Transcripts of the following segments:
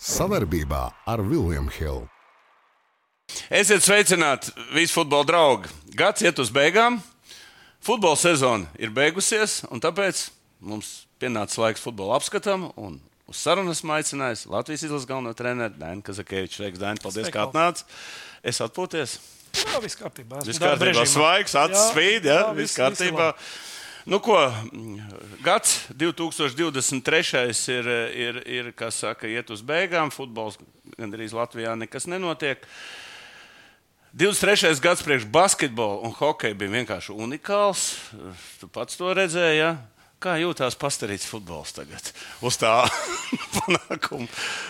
Savarbībā ar Vilniņu Hildu. Esiet sveicināti, visi futbola draugi. Gads iet uz beigām, futbola sezona ir beigusies, un tāpēc mums pienācis laiks futbola apskatam. Uz sarunas aicinājis Latvijas izlases galveno treneru Dānu Kazakēviču. Sveiks, Dāni, paldies, Sveiki, ka atnācāt. Es atpūties. Jā, viss kārtībā. Viss kārtībā, svaigs, acis Jā, spīd, ja? jā, viss kārtībā. viss Nu, ko, gads 2023. ir, ir, ir kā saka, iet uz beigām. Futbols gandrīz Latvijā nekas nenotiek. 23. gads priekš basketbola un hokeja bija vienkārši unikāls. Tu pats to redzēji. Ja? Kā jūtas pastarīts futbols tagad uz tā panākuma?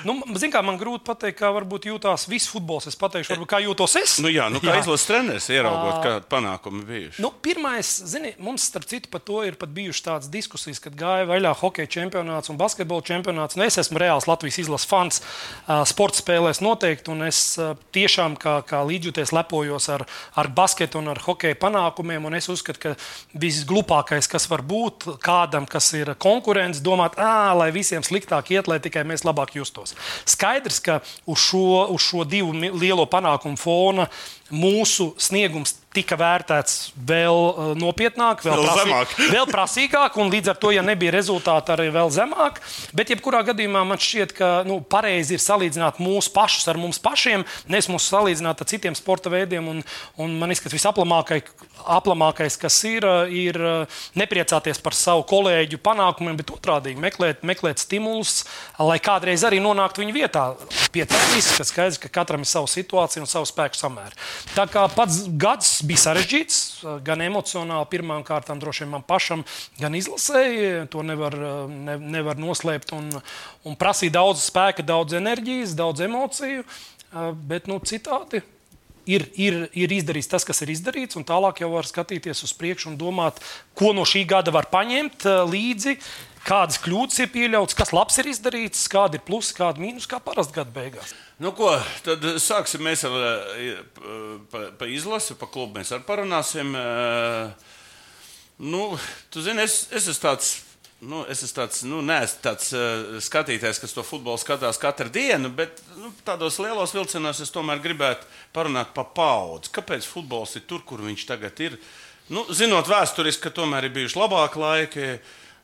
Nu, Ziniet, kā man grūti pateikt, kā varbūt jūtās viss futbols. Es pateikšu, varbūt, kā jūtos es. Nu, jā, nu, kā izlases treneris, ieraugot, kāda panākuma bijuši. Nu, pirmais, zini, mums starp citu par to ir pat bijušas tādas diskusijas, kad gāja vaļā hokeja čempionāts un basketbola čempionāts. Nu, es esmu reāls Latvijas izlases fans. ā, Sports spēlēs noteikti, un es ā, tiešām kā, kā līdzjūties lepojos ar, ar basketu un ar hokeja panākumiem. un Es uzskatu, ka visglupākais, kas var būt kādam, kas ir konkurents, domāt, lai visiem sliktāk iet, lai tikai mēs labāk justos. Skaidrs, ka uz šo, uz šo divu lielo panākumu fona mūsu sniegums tika vērtēts vēl uh, nopietnāk, vēl, Vēl zemāk. vēl prasīgāk, un līdz ar to, ja nebija rezultāti, arī vēl zemāk. Bet, jebkurā gadījumā, man šķiet, ka nu, pareizi ir salīdzināt mūsu pašus ar mums pašiem, nevis mūs salīdzināt ar citiem sporta veidiem. Un, un man liekas, ka visaplamākais, kas ir, ir uh, nepriecāties par savu kolēģu panākumiem, bet otrādi meklēt, meklēt stimulus, lai kādreiz arī nonāktu viņa vietā. Pie tā visa, ka skaidrs, ka katram ir sava situācija un savu spēku samēri. Tā kā pats gads bija sarežģīts, gan emocionāli, pirmām kārtām droši vien man pašam, gan izlasēji. To nevar, ne, nevar noslēpt un, un prasīja daudz spēka, daudz enerģijas, daudz emociju. Bet nu, citādi ir, ir, ir izdarīts tas, kas ir izdarīts, un tālāk jau var skatīties uz priekšu un domāt, ko no šī gada var paņemt eh, līdzi, kādas kļūdas ir pieļautas, kas labs ir izdarīts, kādi ir plusi, kādi mīnus, kā parasti gada beigās. Nu, ko, tad sāksim mēs ar eh, pa, pa izlasi, pa klubu mēs arī parunāsim. Eh, Nu, tu zini, es, es esmu tāds. Nu, es esmu tāds, nu, neesmu tāds uh, skatītājs, kas to futbolu skatās katru dienu, bet nu, tādos lielos vilcienos es tomēr gribētu parunāt par paudzi. Kāpēc futbols ir tur, kur viņš tagad ir? Nu, zinot vēsturiski, ka tomēr ir bijuši labāki laiki.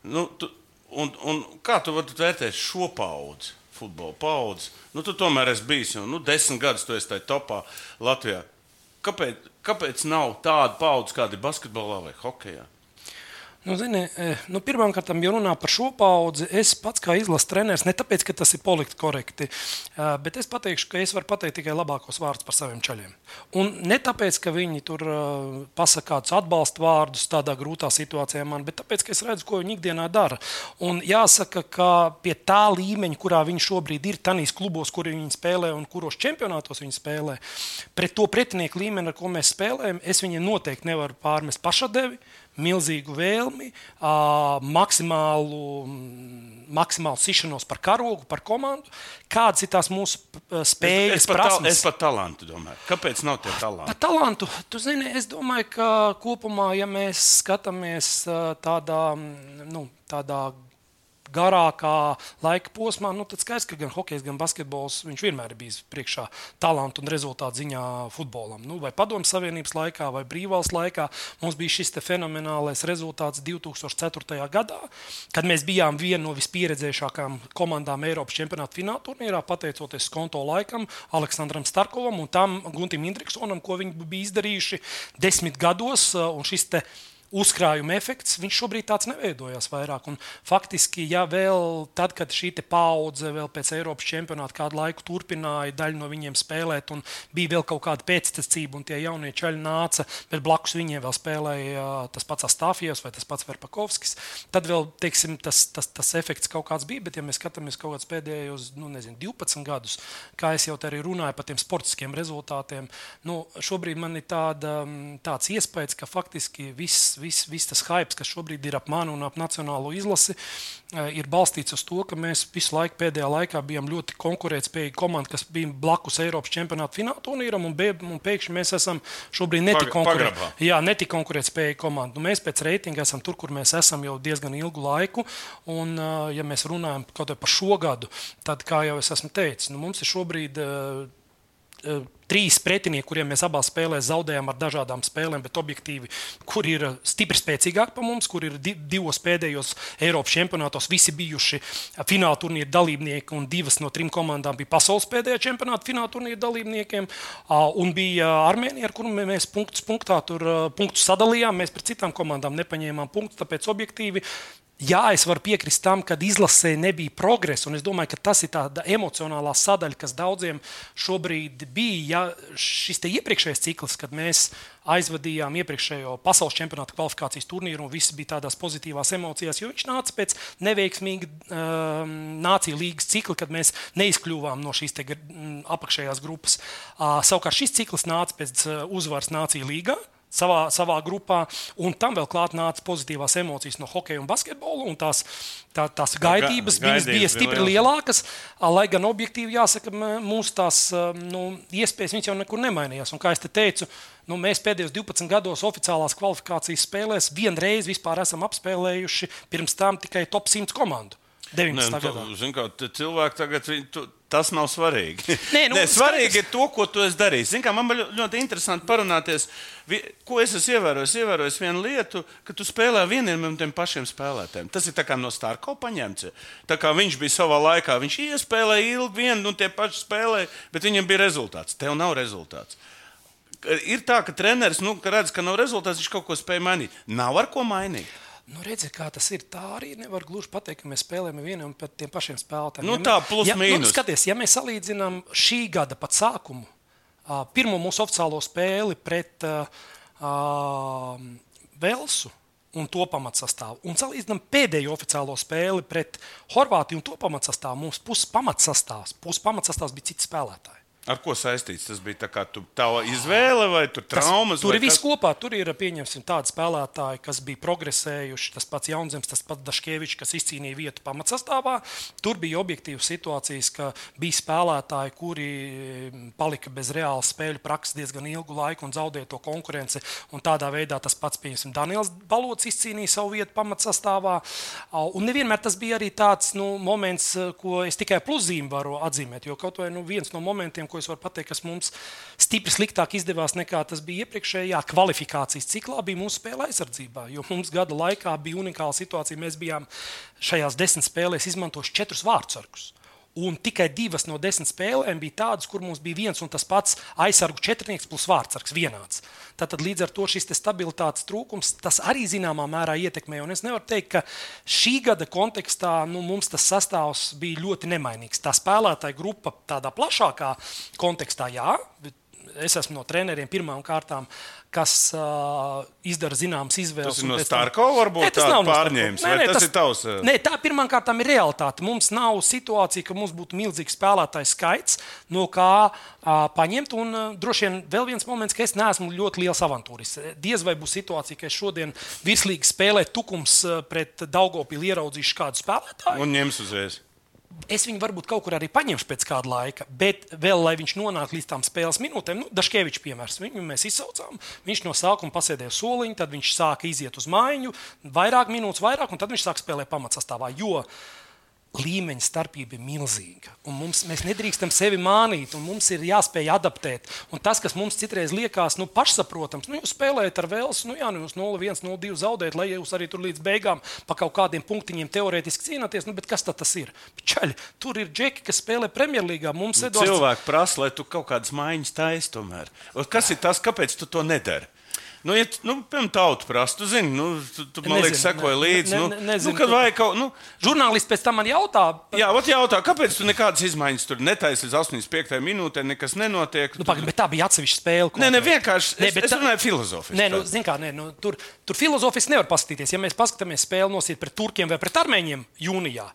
Nu, tu, un, un kā tu vari vērtēt šo paudzi? Futbola paudzi. Nu, tu tomēr esi bijis jau nu, desmit gadus, tu esi tajā topā Latvijā. Kāpēc, kāpēc nav tāda paudze, kāda ir basketbolā vai hokeja? Nu, zini, eh, nu, Pirmkārt, ja runā par šo paudzi, es pats kā izlases treneris, ne tāpēc, ka tas ir politiski korekti, eh, bet es pateikšu, ka es varu pateikt tikai labākos vārdus par saviem ceļiem. Un ne tāpēc, ka viņi tur eh, pasakā kādus atbalsta vārdus tādā grūtā situācijā man, bet tāpēc, ka es redzu, ko viņi ikdienā dara. Un jāsaka, ka pie tā līmeņa, kurā viņi šobrīd ir, tanīs klubos, kur viņi spēlē un kuros čempionātos viņi spēlē, pret to pretinieku līmeni, ar ko mēs spēlējam, es viņiem noteikti nevaru pārmest pašadevi milzīgu vēlmi, maksimālu, maksimālu sišanos par karogu, par komandu. Kādas ir tās mūsu spējas, es, tal, prasmes? es par talantu domāju. Kāpēc nav tie talanti? Par talantu, tu zini, es domāju, ka kopumā, ja mēs skatāmies tādā, nu, tādā garākā laika posmā, nu, tad skaidrs, ka gan hokejs, gan basketbols vienmēr ir bijis priekšā talantu un rezultātu ziņā futbolam. Nu, vai Padomju Savienības laikā, vai Brīvvalsts laikā mums bija šis fenomenālais rezultāts 2004. gadā, kad mēs bijām viena no vispieredzējušākajām komandām Eiropas čempionāta fināla turnīrā, pateicoties konto laikam, Aleksandram Starkovam un tam Guntim Indriksonam, ko viņi bija izdarījuši desmit gados. un šis uzkrājuma efekts, viņš šobrīd tāds neveidojās vairāk. Un faktiski, ja vēl tad, kad šī paudze vēl pēc Eiropas čempionāta kādu laiku turpināja daļu no viņiem spēlēt, un bija vēl kaut kāda pēctecība, un tie jaunie čaļi nāca, bet blakus viņiem vēl spēlēja tas pats Astāfijos vai tas pats Verpakovskis, tad vēl teiksim, tas, tas, tas efekts kaut kāds bija. Bet, ja mēs skatāmies kaut kādus pēdējos nu, nezinu, 12 gadus, kā jau te arī runāju par tiem sportiskiem rezultātiem, nu, šobrīd man ir tāda, tāds iespējas, ka faktiski viss viss vis tas hype, kas šobrīd ir ap mani un ap nacionālo izlasi, uh, ir balstīts uz to, ka mēs visu laiku pēdējā laikā bijām ļoti konkurētspējīga komanda, kas bija blakus Eiropas čempionāta fināla turnīram, un, un pēkšņi mēs esam šobrīd netik, konkurētspējīga komanda. Nu, mēs pēc reitinga esam tur, kur mēs esam jau diezgan ilgu laiku. Un, uh, ja mēs runājam par šo gadu, tad, kā jau es esmu teicis, nu, mums ir šobrīd. Eh, Trīs pretinieki, kuriem mēs abās spēlēs zaudējām ar dažādām spēlēm, bet objektīvi, kur ir stipri spēcīgāki par mums, kur ir di divos pēdējos Eiropas čempionātos visi bijuši fināla turnīra dalībnieki, un divas no trim komandām bija pasaules pēdējā čempionāta fināla turnīra dalībniekiem. Un bija Armēnija, ar kuru mē- mēs punktus, punktā, tur, eh, punktus sadalījām. Mēs pret citām komandām nepaņēmām punktus, tāpēc objektīvi Jā, es varu piekrist tam, ka izlasē nebija progresa. un Es domāju, ka tas ir tāda emocionālā sadaļa, kas daudziem šobrīd bija. Ja šis iepriekšējais cikls, kad mēs aizvadījām iepriekšējo pasaules čempionāta kvalifikācijas turnīru, un viss bija tādās pozitīvās emocijās, jo viņš nāca pēc neveiksmīga um, nāciju līgas cikla, kad mēs neizkļuvām no šīs te, mm, apakšējās grupas. Uh, savukārt šis cikls nāca pēc uh, uzvaras nāciju līgā savā, savā grupā, un tam vēl klāt nāca pozitīvās emocijas no hokeja un basketbola. Un tās, tā, tās gaidības, ga- viņas bija gaidības stipri bija lielākas, lai gan objektīvi jāsaka, mūsu tās nu, iespējas jau nekur nemainījās. Un, kā jau teicu, nu, mēs pēdējos 12 gados oficiālās kvalifikācijas spēlēs vienreiz vispār esam apspēlējuši pirms tam tikai top 100 komandu. 19. Nē, gadā. nu, zin, kā, cilvēki tagad, viņi tu, tas nav svarīgi. Nē, nu, Nē, svarīgi skaidrs. ir to, ko tu esi darījis. Zin, kā, man bija ļoti interesanti parunāties, ko es esmu ievērojis. Ievērojis vienu lietu, ka tu spēlē vieniem un tiem pašiem spēlētājiem. Tas ir no Starko paņemts. Tā kā viņš bija savā laikā, viņš iespēlēja ilgi vienu un tie paši spēlēja, bet viņam bija rezultāts. Tev nav rezultāts. Ir tā, ka treneris nu, ka redz, ka nav rezultāts, viņš kaut ko spēja mainīt. Nav ar ko mainīt. Nu, redziet, kā tas ir. Tā arī nevar gluži pateikt, ka mēs spēlējam un pēc tiem pašiem spēlētājiem. Nu, tā, plus ja, mīnus. Nu, skaties, ja mēs salīdzinām šī gada pat sākumu, pirmo mūsu oficiālo spēli pret uh, Velsu. Un to pamatsastāvu. Un salīdzinām pēdējo oficiālo spēli pret Horvātiju un to pamatsastāvu. Mums puses pamatsastāvs, puses pamatsastāvs bija citi spēlētāji. Ar ko saistīts? Tas bija tā kā tu, tava izvēle vai tur traumas? Tur vai ir viss kas? kopā. Tur ir pieņemsim tādi spēlētāji, kas bija progresējuši. Tas pats Jaunzems, tas pats Daškevičs, kas izcīnīja vietu pamatsastāvā. Tur bija objektīvas situācijas, ka bija spēlētāji, kuri palika bez reālas spēļu prakses diezgan ilgu laiku un zaudēja to konkurenci. Un tādā veidā tas pats, piemēram, Daniels Balots izcīnīja savu vietu pamatsastāvā. Un nevienmēr tas bija arī tāds nu, moments, ko es tikai pluszīmē varu atzīmēt. Jo kaut vai nu, viens no momentiem, ko es varu pateikt, kas mums stipri sliktāk izdevās nekā tas bija iepriekšējā kvalifikācijas ciklā, bija mūsu spēle aizsardzībā. Jo mums gada laikā bija unikāla situācija. Mēs bijām šajās desmit spēlēs izmantojuši četrus vārdsargus. Un tikai divas no desmit spēlēm bija tādas, kur mums bija viens un tas pats aizsargu četrnieks plus vārdsargs vienāds. Tātad līdz ar to šis te stabilitātes trūkums arī zināmā mērā ietekmē. Un es nevaru teikt, ka šī gada kontekstā nu, mums tas sastāvs bija ļoti nemainīgs. Tā spēlētāja grupa tādā plašākā kontekstā, jā. Es esmu no treneriem pirmām kārtām, kas uh, izdara zināmas izvēles. Tas ir no pēc tam- Starko varbūt Nē, tas nav pārņēmis, Nē, nē, tas ir tavs, Nē, tā pirmkārt ir realitāte. Mums nav situācija, ka mums būtu milzīgs spēlētāju skaits, no kā uh, paņemt. Un uh, droši vien vēl viens moments, ka es neesmu ļoti liels avantūris. Diez vai būs situācija, ka es šodien virslīgi spēlēju tukums pret Daugopilu ieraudzīšu kādu spēlētāju. Un ņems uzreiz. Es viņu varbūt kaut kur arī paņemšu pēc kāda laika, bet vēl, lai viņš nonāktu līdz tām spēles minūtēm, nu, Dažkevičs piemērs. Viņu mēs izsaucām. Viņš no sākuma pasēdēja soliņu, tad viņš sāka iziet uz mājiņu, vairāk minūtes, vairāk, un tad viņš sāk spēlēt pamatsastāvā. Jo līmeņa starpība ir milzīga. Un mums, mēs nedrīkstam sevi mānīt, un mums ir jāspēj adaptēt. Un tas, kas mums citreiz liekas nu, pašsaprotams, nu, jūs spēlējat ar Velsu, nu, jā, nu, jūs 0-1, 0-2 zaudējat, lai jūs arī tur līdz beigām pa kaut kādiem punktiņiem teorētiski cīnāties. Nu, bet kas tas ir? Čaļi, tur ir džeki, kas spēlē Premjerlīgā. Mums ir Cilvēki prasa, lai tu kaut kādas maiņas taisītu. Kas ir tas, kāpēc tu to nedari? Nu, ja, nu, piemēram, tauta prasa, tu zini, nu, tu, tu man liekas, sekoji ne- līdzi. ne- Nu, ne- nezinu, nu, kad vajag kaut, nu, Žurnālisti pēc tam man jautā, jā, ot jautā, kāpēc tu nekādas izmaiņas tur netaisi līdz 85. minūtē, nekas nenotiek? nu, pagaid, bet tā bija atsevišķa spēle. Nē, ne, vienkārši. Nē, Es, bet es tā- runāju filozofiski. Nē, nu, zin kā, nē, nu, tur, tur filozofiski nevar paskatīties. Ja mēs paskatāmies spēli nosīt pret turkiem vai pret armēņiem jūnijā,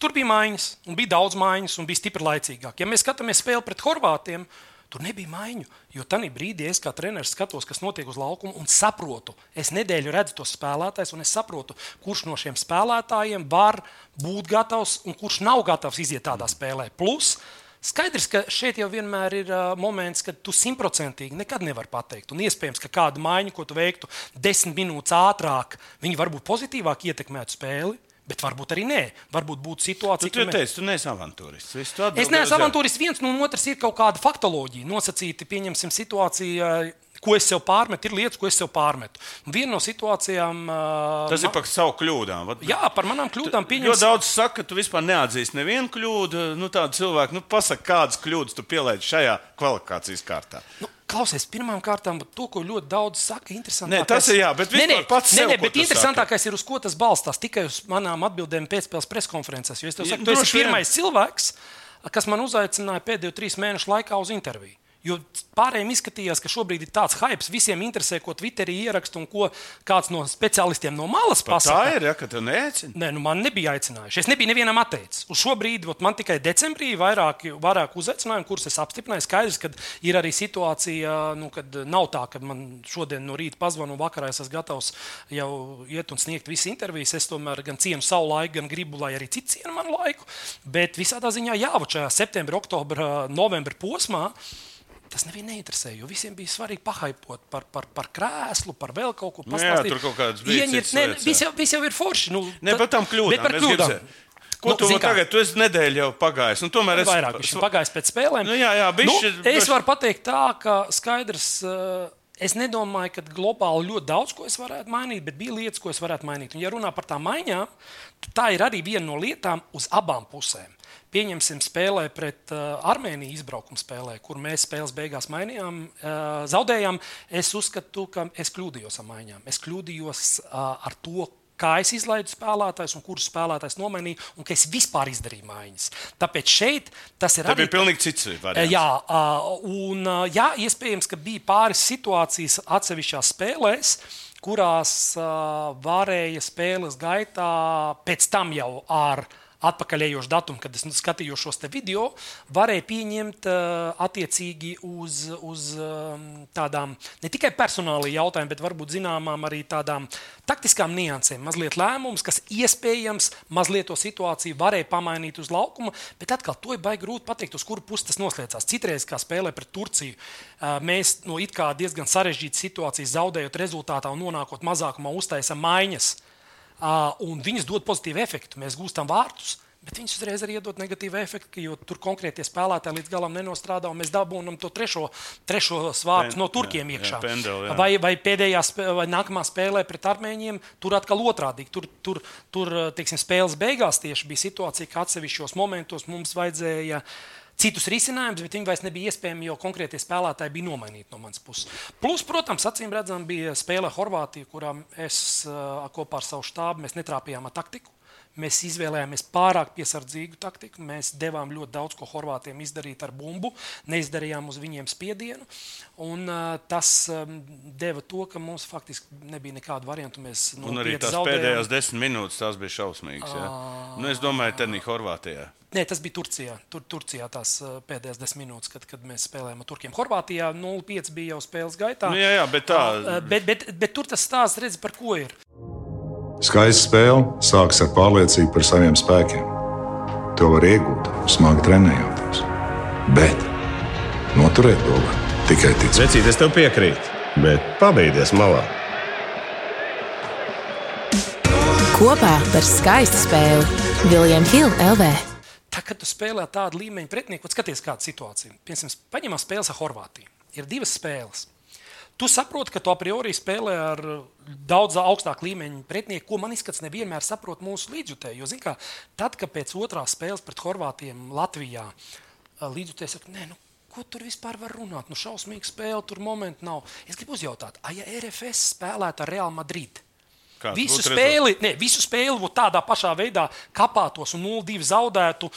tur bija maiņas, un bija daudz maiņas, un bija stipri laicīgāk. Ja mēs skatāmies spēli pret horvātiem, Tur nebija maiņu. Jo tajā brīdī es kā treneris skatos, kas notiek uz laukuma un saprotu. Es nedēļu redzu tos spēlētājus, un es saprotu, kurš no šiem spēlētājiem var būt gatavs un kurš nav gatavs iziet tādā spēlē. Plus, Skaidrs, ka šeit jau vienmēr ir uh, moments, kad tu simtprocentīgi nekad nevari pateikt. Un iespējams, ka kāda maiņa, ko tu veiktu desmit minūtes ātrāk, viņi varbūt pozitīvāk ietekmētu spēli. Bet varbūt arī nē. Varbūt būtu situācija, Tu, tu teici, tu neesi avantūrists. Es atbildi neesmu avantūrists viens, nu, un otrs ir kaut kāda faktoloģija. Nosacīti, pieņemsim, situācija, ko es sev pārmetu, ir lietas, ko es sev pārmetu. Viena no situācijām, ā, Tas ir par savu kļūdām. Vat- jā, par manām kļūdām Jo pieņemsim. daudz saka, ka tu vispār neatzīsti nevienu kļūdu. Nu, tādu cilvēku, nu, pasaka, kādas kļūdas tu pieliec šajā kvalifikācijas kārtā. Nu, Klausies, pirmām kārtām, to, ko ļoti daudz saka. Nē, tas ir jā, bet nē, nē, pats nē, nē, bet interesantākais ir, uz ko tas balstās. Tikai uz manām atbildēm pēcspēles preskonferencēs. Jo es tev saku, tu esi pirmais cilvēks, kas man uzaicināja pēdējo trīs mēnešu laikā uz interviju. Jo pārējiem izskatījās, ka šobrīd ir tāds hype, visiem interesē, ko Twitterī ieraksta un ko kāds no speciālistiem no malas Tā pasaka. ir, ja, ka tu neaicini. Nē, nu man nebija aicinājuši. Es nebiju nevienam atteicis. Uz šo brīdi man tikai decembrī vairāk, vairāk uzaicinājumu, kurus es apstiprināju. Skaidrs, ka ir arī situācija, nu, kad nav tā, ka man šodien no rīta pazvana un vakarā es esmu gatavs jau iet un sniegt visas intervijas. Es tomēr gan cienu savu laiku, gan gribu, lai arī citi cienu manu laiku. Bet visādā ziņā jā, ot šajā septembra, oktobra, novembra posmā. Tas nevienu neinteresēja, jo visiem bija svarīgi pahaipot par, par, par krēslu, par vēl kaut ko Nu jā, tur kaut kādas bija lietas, jā. viss jau, viss jau ir forši. Nu, Ne par tām kļūdām. Bet par kļūdām. zināt. Ko Nu, tu kā? tagad? Tu esi nedēļu jau pagājis. Un tomēr es Vairāk viņš ir pagājis pēc spēlēm. Nu, jā, jā, bišķi- nu, es varu pateikt tā, ka skaidrs. uh, Es nedomāju, ka globāli ļoti daudz ko es varētu mainīt, bet bija lietas, ko es varētu mainīt. Un, ja runā par tām maiņām, tā ir arī viena no lietām uz abām pusēm. Pieņemsim, spēlē pret uh, Armēniju izbraukuma spēlē, kur mēs spēles beigās mainījām, uh, zaudējām. Es uzskatu, ka es kļūdījos ar maiņām. Es kļūdījos uh, ar to, kā es izlaidu spēlētājus un kurus spēlētājus nomainīju, un ka es vispār izdarīju maiņas. Tāpēc šeit tas ir Tā arī bija pilnīgi cits variants. Jā, ā, un ā, jā, iespējams, ka bija pāris situācijas atsevišķās spēlēs, kurās ā, varēja spēles gaitā pēc tam jau ar atpakaļējošu datumu, kad es nu, skatījos šos video, varēja pieņemt ā, attiecīgi uz, uz ā, tādām ne tikai personālajām jautājumiem, bet varbūt zināmām arī tādām taktiskām niansēm, mazliet lēmums, kas iespējams mazliet to situāciju varēja pamainīt uz laukuma, bet atkal to ir baigi grūti pateikt, uz kuru pusi tas noslēdzās. Citreiz, kā spēlē pret Turciju, ā, mēs no it kā diezgan sarežģītas situācijas zaudējot rezultātā un nonākot mazākumā, uztaisām maiņas, un viņas dod pozitīvu efektu. Mēs gūstam vārtus. Bet viņš uzreiz arī iedod negatīvu efektu, jo tur konkrētie spēlētāji līdz galam nenostrādā, un mēs dabūjam to trešo, trešo svārtu no turkiem jā, jā, iekšā. pendeli, jā. vai, vai pēdējā spē- vai nākamā spēlē pret armēņiem, tur atkal otrādi. Tur, tur, tur teiksim, spēles beigās tieši bija situācija, ka atsevišķos momentos mums vajadzēja citus risinājumus, bet viņi vairs nebija iespējami, jo konkrētie spēlētāji bija nomainīti no manas puses. Plus, protams, acīm redzam, bija spēle Horvātija, kurā es kopā ar savu štābu netrāpījām ar taktiku. Mēs izvēlējāmies pārāk piesardzīgu taktiku. Mēs devām ļoti daudz ko Horvātiem izdarīt ar bumbu, neizdarījām uz viņiem spiedienu. Un, uh, tas um, deva to, ka mums faktiski nebija nekādu variantu. Mēs Un arī nopietni tās zaudējām. pēdējās desmit minūtes tās bija šausmīgas. Ja? Nu, es domāju, bija Horvātijā. Nē, tas bija Turcijā. Tur, Turcijā tās pēdējās desmit minūtes, kad, kad mēs spēlējām ar Turkiem. Horvātijā 0,5 bija jau spēles gaitā. Nu, jā, jā, bet tā. Uh, bet, bet, bet tur tas stāsts redz, par ko ir. Skaista spēle sākas ar pārliecību par saviem spēkiem. To var iegūt, smagi trenējoties. Bet noturēt to var tikai ticēt. Vecīt, es tev piekrītu, bet pabeigties malā. Kopā par skaistu spēli Viljams Hilde LV. Tā, kad tu spēlē tādu līmeņu pretinieku, skaties, kāda ir situācija. Piemēram, paņemam spēles ar Horvātiju. Ir divas spēles. Tu saproti, ka tu a priori spēlē ar daudz augstāku līmeņu pretinieku, ko man izskats nevienmēr saprot mūsu līdzjutēji. Jo, zin kā, tad, kad pēc otrās spēles pret Horvātiem Latvijā līdzjutēji saka, nē, nu, ko tur vispār var runāt? Nu, šausmīga spēle, tur momentu nav. Es gribu uzjautāt, ah, ja RFS spēlētu ar Real Madrid? Kāds Visu spēli, ne, visu spēli būtu tādā pašā veidā kapātos un 0-2 zaudētu.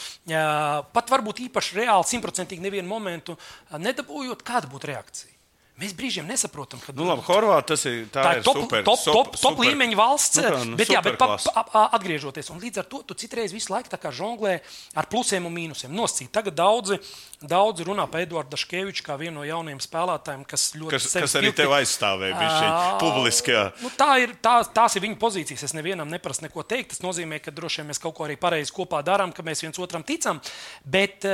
Pat varbūt īpaši reāli, simtprocentīgi nevienu momentu nedabūjot, kāda būtu reakcija. Mēs brīžiem nesaprotam, ka Nu, labi, Horvātija tas ir. Tā, tā ir top, super, top, top, top super- līmeņa valsts. Nu, kā, nu, bet, jā, bet pa, pa, atgriežoties, un līdz ar to tu citreiz visu laiku žonglē ar plusiem un mīnusiem. Noscīt. Tagad daudzi, daudzi runā par Eduardu Daškeviču kā vienu no jaunajiem spēlētājiem, kas ļoti Kas, kas arī tev aizstāvēja Ā, publiskajā. Nu, tā ir, tā, tās ir viņa pozīcijas. Es nevienam neprasu neko teikt. Tas nozīmē, ka droši vien mēs kaut ko arī pareizi kopā darām, ka mēs viens otram ticam. Bet,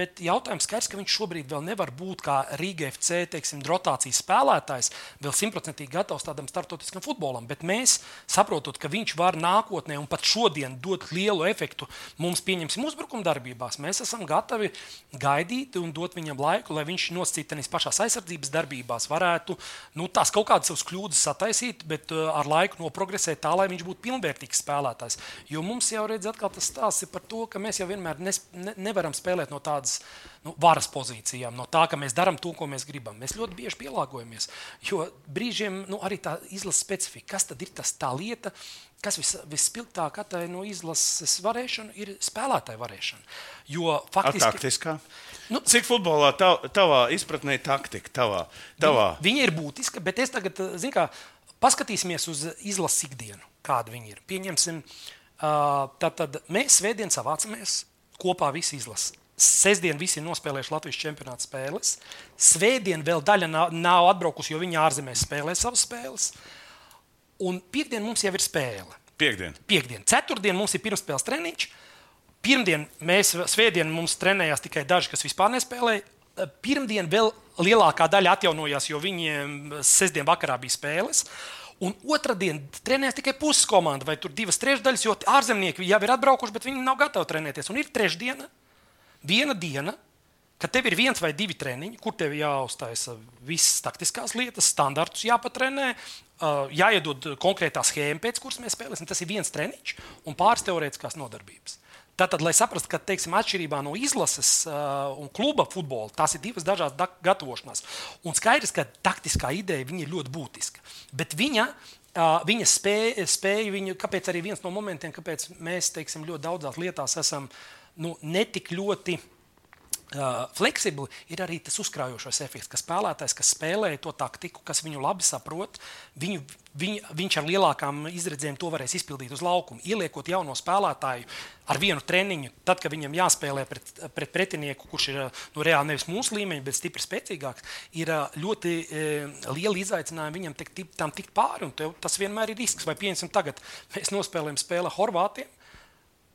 bet jautājums skaidrs, ka viņš šobrīd vēl nevar būt kā Rīga FC teiksim, rotācijas spēlētājs, vēl simtprocentīgi gatavs tādam startautiskam futbolam. Bet mēs saprotam, ka viņš var nākotnē un pat šodien dot lielu efektu mums, pieņemsim, uzbrukuma darbībās. Mēs esam gatavi gaidīt un dot viņam laiku, lai viņš nosacītamies pašās aizsardzības darbībās, varētu nu, tās kaut kādas savas kļūdas sataisīt, bet uh, ar laiku nogresēt tā, lai viņš būtu pilnvērtīgs spēlētājs. Jo mums jau redz, atkal tas stāsts ir par to, ka mēs jau vienmēr nes, ne, nevaram spēlēt no tādas nu, varas pozīcijām, no tā, ka mēs darām to, ko mēs gribam. Mēs ļoti bieži pielāgojamies. Jo brīžiem nu, arī tā izlases specifika, kas tad ir tas tā lieta, kas vis, vispilgtāk attāja no izlases varēšana, ir spēlētāja varēšana. Jo faktiski taktiskā. Nu- Cik futbolā tav, tavā izpratnē taktika? Tavā, tavā? Viņa ir būtiska, bet es tagad, zinu, kā paskatīsimies uz izlases ikdienu, kāda viņa ir. Pieņemsim, ā, tad, tad mēs svētdien savācamies kopā visi izlases. Sestdien visi ir nospēlējuši Latvijas čempionāta spēles. Svētdien vēl daļa nav, nav atbraukusi, jo viņi ārzemēs spēlē savas spēles. Un piekdien mums jau ir spēle. Piektdien. Piektdien, ceturtdien mums ir pirmspēles treniņš. Pirmdien mēs, svētdien mums trenējās tikai daži, kas vispār nespēlēja. Pirmdien vēl lielākā daļa atjaunojās, jo viņiem sestdien vakarā bija spēles. Un otrdien trenēs tikai puses komanda, vai tur divas trešdaļas, jo ārzemnieki jau ir atbraukuši, bet viņi nav gatavi trenēties. Un ir trešdiena, viena diena, kad tev ir viens vai divi treniņi, kur tev jāuztaisa visas taktiskās lietas, standartus jāpatrenē, jāiedod konkrētā schēma, pēc kuras mēs spēlēsim. Tas ir viens treniņš un pāris teorētiskās nodarbības. Tātad, lai saprastu, ka teiksim, atšķirībā no izlases uh, un kluba futbola, tās ir divas dažādas da- gatavošanās. Un skaidrs, ka taktiskā ideja ir ļoti būtiska. Bet viņa, uh, viņa spēja, spēja viņu, kāpēc arī viens no momentiem, kāpēc mēs teiksim, ļoti daudzās lietās esam nu, netik ļoti uh, fleksibli, ir arī tas uzkrājošais efekts, ka spēlētājs, kas spēlē to taktiku, kas viņu labi saprot, viņu, viņ, viņš ar lielākām izredzēm to varēs izpildīt uz laukuma. Ieliekot jauno spēlētāju ar vienu treniņu, tad, kad viņam jāspēlē pret, pret pretinieku, kurš ir nu, reāli nevis mūsu līmeņa, bet stipri spēcīgāks, ir ļoti uh, liela izaicinājuma viņam tikt, tam tikt pāri. tev Tas vienmēr ir risks. Vai piemēram, tagad mēs nospēlējam spēli ar Horvātiem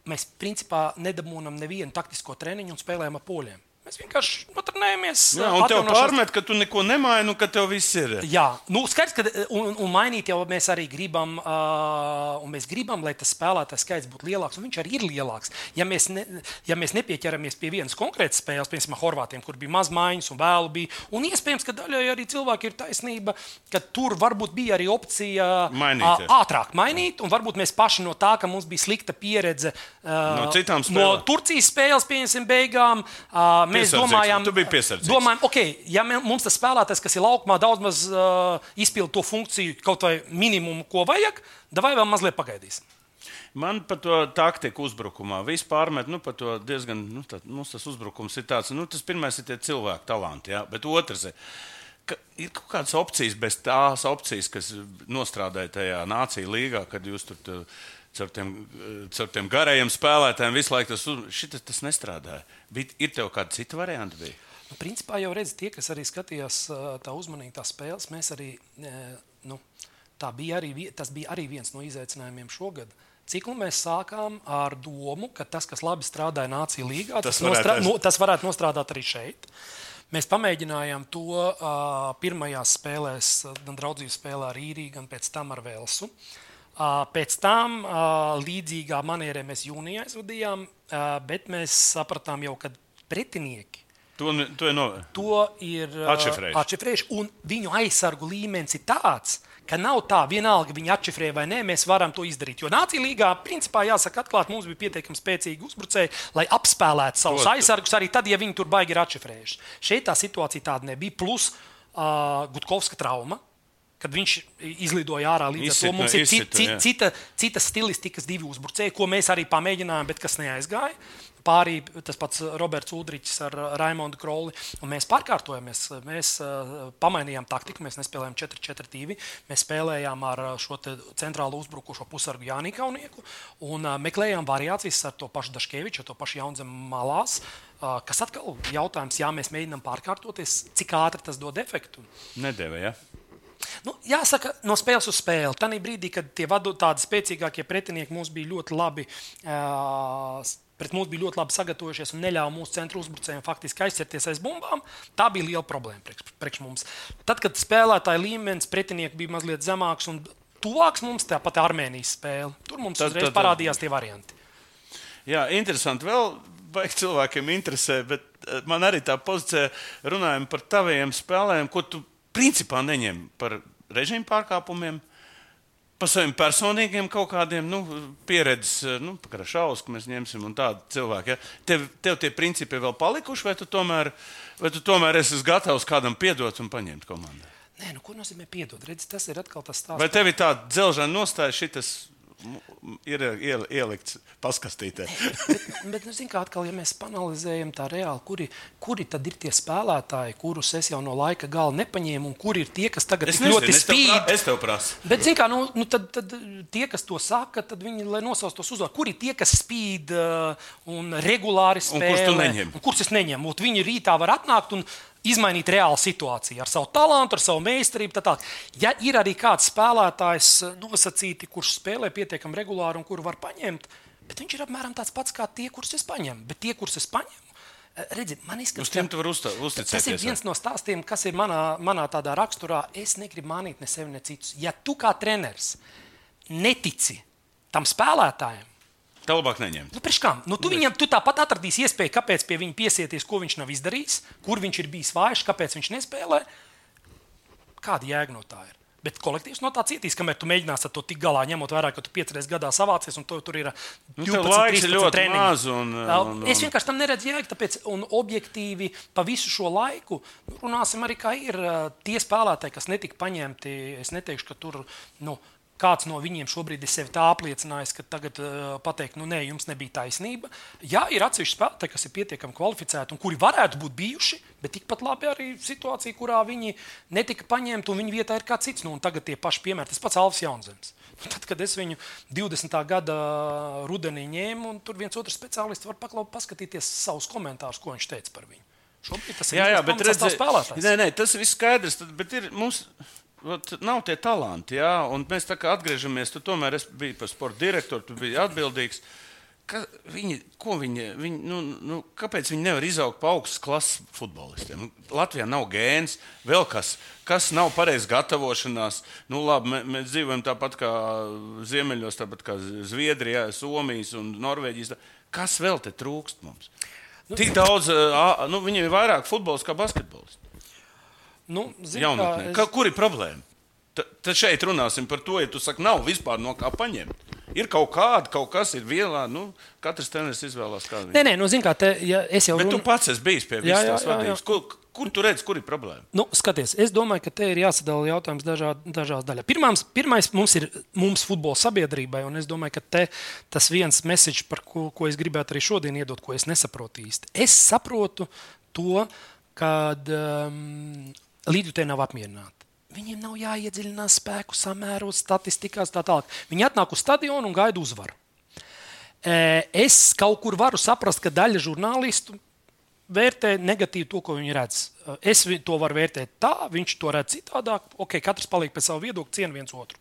mēs principā nedabūjam nevienu taktisko treniņu un spēlējam ar poļiem. Mēs vienkārši notrenējamies. Jā, un tev pārmet, ka tu neko nemaini, un ka tev viss ir. Jā, nu, skaidrs, ka un, un mainīt jau mēs arī gribam, uh, un mēs gribam, lai tas spēlētājs skaits būtu lielāks, un viņš arī ir lielāks. Ja mēs, ne, ja mēs nepieķeramies pie vienas konkrētas spēles, piemēram, Horvātiem, kur bija maz maiņas un vēlu bija, un iespējams, ka daļai arī cilvēki ir taisnība, ka tur varbūt bija arī opcija Mainīt, ā, ātrāk mainīt, un varbūt mēs paši no tā, ka mums bija slikta pieredze uh, No no. Turcijas spēles, pieņemsim, beigām. Uh, mēs domājām, domājām, ok, ja mums tas spēlētājs, kas ir laukumā, daudz maz uh, izpilda to funkciju, kaut vai minimumu, ko vajag, vai vēl mazliet pagaidīsim. Man par to taktiku uzbrukumā vispār met, nu, diezgan, nu, tā, mums tas uzbrukums ir tāds, nu, tas pirmais ir tie cilvēku talanti, jā, bet otrs ir. ka Ir kaut kādas opcijas, bez tās opcijas, kas nostrādāja tajā nāciju līgā, kad jūs tur tu, caur tiem, caur tiem garajiem spēlētājiem visu laiku tas, uz- šitas, tas nestrādāja. Bija, ir tev kāda cita varianta? Bija? Nu, principā jau redz, tie, kas arī skatījās ā, tā uzmanīgi tās spēles, mēs arī, e, nu, tā bija arī, tas bija arī viens no izaicinājumiem šogad. Ciklu mēs sākām ar domu, ka tas, kas labi strādāja Nācija līgā, Tas tas, varētu nostrā, aiz- no, tas varētu nostrādāt arī šeit. Mēs pamēģinājām to uh, pirmajās spēlēs, gan draudzības spēlē ar īriju, gan pēc tam ar Velsu. Uh, pēc tam līdzīgā manierē mēs jūnijā aizvadījām, bet mēs sapratām jau, ka pretinieki To, to ir no... to ir atšifrējuši. Un viņu aizsargu līmenis ir tāds, ka nav tā, vienalga viņi atšifrē vai nē, mēs varam to izdarīt. Jo Nācija līgā, principā, jāsaka, atklāti, mums bija pietiekami spēcīgi uzbrucēji, lai apspēlētu savus To- aizsargus arī tad, ja viņi tur baigi ir atšifrējuši. Šeit tā situācija tāda nebija. Plus uh, Gutkovska trauma. Kad viņš izlidoja ārā līdz ar Izsita- to, mums ir cita, izsita, jā. cita, cita stilistikas divi uzbrucēji, ko mēs arī pamēģinājām, bet kas neaizgāja. pārī tas pats Roberts Udrichs ar Raimondu Kroli. Un mēs pārkārtojamies, mēs uh, pamainījām taktiku, mēs nespēlējām 4-4-2. Mēs spēlējām ar šo centrālu uzbrukušo pusargu Jānis Kaunieku un uh, meklējām variācijas ar to pašu Daškeviču, ar to pašu Jaunzemu malās. Kas atkal ir jautājums, ja mēs mēģinām pārkārtoties, cik ātri tas dod efektu? Nedēļa, ja? Nu, jāsaka, no spēles uz spēli. Tajā brīdī, kad tie vadu, tādi spēcīgākie pretinieki mums bija ļoti labi. Uh, Pret mums bija ļoti labi sagatavojušies un neļāva mūsu centra uzbrucējiem faktiski aizķerties aiz bumbām. Tā bija liela problēma priekš, priekš mums. Tad, kad spēlētāja līmenis pretinieki bija mazliet zemāks un tuvāks mums, tāpat Armēnijas spēle, tur mums tad, uzreiz tad, parādījās tie varianti. Jā, interesanti. Vēl baigi cilvēkiem interesē, bet man arī tā pozīcija runājot par taviem spēlēm, ko tu principā neņem par režīmu pārkāpumiem. Par saviem personīgiem kaut kādiem nu, pieredzes, nu, šausmas, ka mēs ņemsim un tādu cilvēku. Ja? Tev, tev tie principi vēl palikuši, vai tu tomēr, vai tu tomēr esi gatavs kādam piedot un paņemt komandā? Nē, nu, ko nozīmē piedot? Redz, tas ir atkal tas stāsts. Vai tev ir tāda dzelžana nostāja, šitas ir ielikts paskastītē. bet, bet nu, zin, kā atkal, ja mēs panalizējam tā reāli, kuri, kuri tad ir tie spēlētāji, kurus es jau no laika gala nepaņēmu, un kuri ir tie, kas tagad es nezinu, ļoti spīd. Es tev prasu. Bet, zin, kā, nu, nu, tad, tad tie, kas to saka, tad viņi nosauc tos uzvārdus. Kuri tie, kas spīd uh, un regulāri spēlē? Un kurus tu neņem? Kurus es neņemu? Viņi rītā var atnākt un izmainīt reālu situāciju ar savu talantu, ar savu meistarību. Tā tā. Ja ir arī kāds spēlētājs eh, nosacīti, kurš spēlē pietiekami regulāri un kuru var paņemt, bet viņš ir apmēram tāds pats kā tie, kurus es paņemu. Bet tie, kurus es paņemu, eh, Redzi, man izskatās, ka tas ir viens no stāstiem, kas ir manā, manā tādā raksturā. Es negribu mānīt ne sevi, ne citus. Ja tu kā treneris netici tam spēlētājam, Tā labāk neņemt. Nu, kam? Nu, tu viņam tu tāpat atradīsi iespēju, kāpēc pie viņa piesieties, ko viņš nav izdarījis, kur viņš ir bijis vājš, kāpēc viņš nespēlē. Kāda jēga no tā ir? Bet kolektīvs no tā cietīs, kamēr tu mēģināsi ar to tik galā, ņemot vērā, ka tu piecreiz gadā savācies un to, tur ir 12, nu, 13 ļoti treniņi. Un, un, un... Es vienkārši tam neredzu jēgu, tāpēc objektīvi pa visu šo laiku runāsim arī, kā ir tie spēlētāji, kas netika paņemti. Es neteikšu, ka tur. Nu, kāds no viņiem šobrīd ir sevi tā apliecinājis, ka tagad uh, pateikt, nu nē, jums nebija taisnība. Jā, ir atsevišķi spēlētāji, kas ir pietiekami kvalificēti un kuri varētu būt bijuši, bet tikpat labi arī situācija, kurā viņi netika paņemti un viņa vietā ir kāds cits. Nu, tagad tie paši piemēri, tas pats Alfs Jaunzems. Nu, tad, kad es viņu 20. gada rudenī ņēmu, un tur viens otrs speciālists var paklaut, paskatīties savus komentārus, ko viņš teica par viņu. Šobrīd tas ir jā, jā, bet redzēt, nē, nē, tas viss skaidrs. Tad, bet ir mums nav tie talanti, jā, un mēs tā kā atgriežamies, tu tomēr biji par sporta direktoru, tu biji atbildīgs. Ka viņi, viņi, viņi, nu, nu, kāpēc viņi nevar izaugt par augstas klases futbolistiem? Nu, Latvijā nav gēns, vēl kas, kas nav pareizs gatavošanās. Nu, labi, mē, mēs dzīvojam tāpat kā Ziemeļos, tāpat kā Zviedrijā, Somijas un Norvēģijas. Kas vēl te trūkst mums? Nu, Tik daudz, nu, viņiem ir vairāk futbols kā basketbols. Nu, zin, jaunatnē. Es... Kur ir problēma? Tad šeit runāsim par to, ja tu saki, nav vispār no kā paņemt. Ir kaut kāda, kaut kas ir vienā, nu, katrs treneris izvēlās kādu. Nē, nē, nu, zin kā, te, ja es jau. Bet run... tu pats esi bijis pie visas tās vadības. Kur, kur tu redzi, kur ir problēma? Nu, skaties, es domāju, ka te ir jāsadala jautājums dažā, dažās daļās. Pirmās, pirmais mums ir mums futbola sabiedrībai, un es domāju, ka te, tas viens message, par ko, ko es gribētu arī šodien iedot, ko es nesaprotu īsti. Es saprotu to, kad um, līdzjutēji nav apmierināti. Viņiem nav jāiedziļinās spēku samēros, statistikās, tā tālāk. Viņi atnāk uz stadionu un gaida uzvaru. Es kaut kur varu saprast, ka daļa žurnālistu vērtē negatīvi to, ko viņi redz. Es to varu vērtēt tā, viņš to redz citādāk. Ok, katrs paliek pie sava viedokļa, cienu viens otru.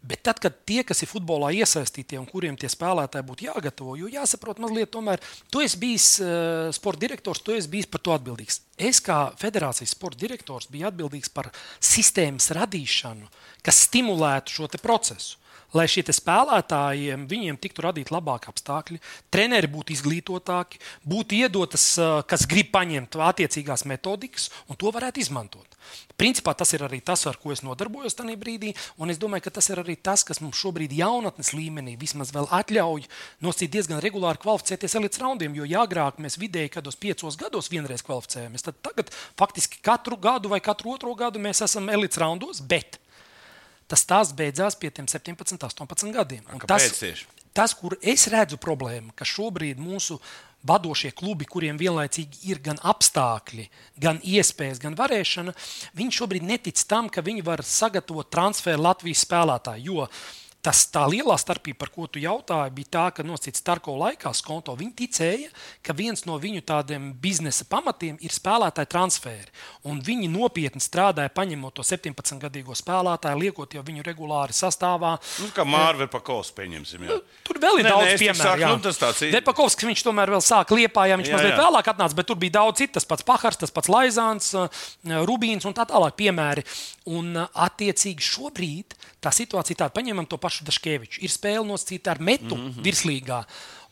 Bet tad, kad tie, kas ir futbolā iesaistīti un kuriem tie spēlētāji būtu jāgatavo, jo jāsaprot, mazliet, tomēr, tu esi bijis uh, sporta direktors, tu esi bijis par to atbildīgs. Es kā federācijas sporta direktors biju atbildīgs par sistēmas radīšanu, kas stimulētu šo procesu lai šie spēlētājiem tiktu radīti labāki apstākļi, treneri būtu izglītotāki, būtu iedotas, kas grib paņemt attiecīgās metodikas, un to varētu izmantot. Principā tas ir arī tas, ar ko es nodarbojos tajā brīdī, un es domāju, ka tas ir arī tas, kas mums šobrīd jaunatnes līmenī vismaz vēl atļauj nosīt diezgan regulāri kvalificēties elites raundiem, jo agrāk mēs vidēji kādos piecos gados vienreiz kvalificējamies, tad tagad faktiski katru gadu vai katru otro gadu mēs esam elites raundos, bet tas tās beidzās pie tiem 17, 18 gadiem. Tas, tas, kur es redzu problēmu, ka šobrīd mūsu vadošie klubi, kuriem vienlaicīgi ir gan apstākļi, gan iespējas, gan varēšana, viņi šobrīd netic tam, ka viņi var sagatavot transferu Latvijas spēlētāju. Jo Tas tā lielā starpība, par ko tu jautāji, bija tā, ka nosacīts Starko laikā skonto viņi ticēja, ka viens no viņu tādiem biznesa pamatiem ir spēlētāju transferi. Un viņi nopietni strādāja, paņemot to 17-gadīgo spēlētāju, liekot jau viņu regulāri sastāvā. Nu, kā Mārcis Pakovs, pieņemsim. Jā. Tur vēl ir Nē, daudz tik piemēru. nu, tāds. Depakovs, viņš tomēr vēl sāka liepā, ja viņš Jā, mazliet jā. vēlāk atnāca, bet tur bija daudz citu, tas pats Pahars, tas pats Laizāns, eh, Rubīns un tā tālāk piemēri. Un eh, attiecīgi šobrīd tā situācija tāda, paņemam to pašu Daškeviču. Ir spēle nosacīta ar metu mm -hmm. virslīgā.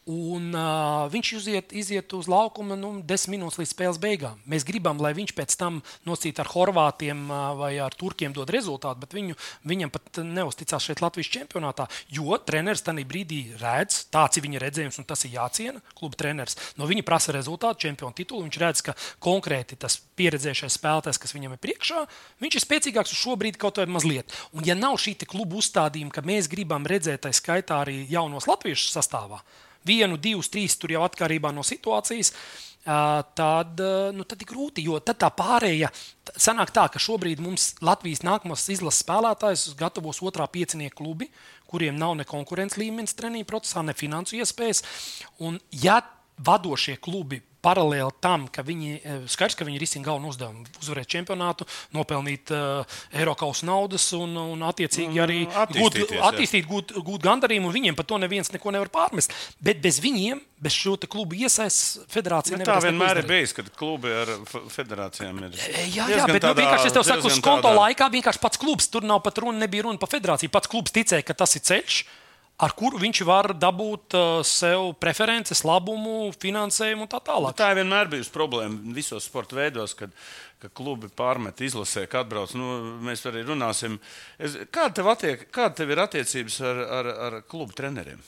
Un, uh, viņš iziet, iziet uz laukuma nu, desmit minūtes līdz spēles beigām. Mēs gribam, lai viņš pēc tam nosacītu ar Horvātiem uh, vai ar Turkiem dod rezultātu, bet viņu, viņam pat neusticās šeit Latvijas čempionātā. Jo treneris tajā brīdī redz, tāds ir viņa redzējums, un tas ir jāciena. Kluba treneris no viņa prasa rezultātu, čempionu titulu. Viņš redz, ka konkrēti tas pieredzējušais spēlētājs, kas viņam ir priekšā, viņš ir spēcīgāks uz šo brīdi kaut vai mazliet. Un, ja nav šī kluba uzstādījuma, ka mēs gribam redzēt, tā skaitā arī jaunos latviešu sastāvā, vienu, divus, trīs tur jau atkarībā no situācijas. Tad, nu, tad ir grūti, jo tad tā pārējā sanāk tā, ka šobrīd mums Latvijas nākamās izlases spēlētājs gatavos otrā piecinieku klubi, kuriem nav ne konkurences līmenis treniņu procesā, ne finansu iespējas. Un, ja vadošie klubi paralēli tam, ka viņi e, skaidrs, ka viņi risina galveno uzdevumu, uzvarēt čempionātu, nopelnīt uh, Eiropas naudas un, un attiecīgi arī gūt, attīstīt, gūt, gūt gandarījumu, un viņiem par to neviens neko nevar pārmest. Bet bez viņiem, bez šo klubu iesaistes, federācija Bet tā vienmēr ir bijis, kad klubi ar federācijām ir. E, Jā, jā bet nu, tādā- vienkārši es tev saku, uz konta tādā- laikā vienkārši pats klubs. Tur nav pat runa, nebija runa par federāciju. Pats klubs ticēja, ka tas ir ceļš, ar kuru viņš var dabūt uh, sev preferences, labumu, finansējumu un tā tālāk. Tā ir vienmēr bijusi problēma visos sporta veidos, kad, kad klubi pārmet izlasē, kad atbrauc. Nu, mēs arī runāsim. Es, kāda, tev attiek, kāda tev ir attiecības ar, ar, ar klubu treneriem?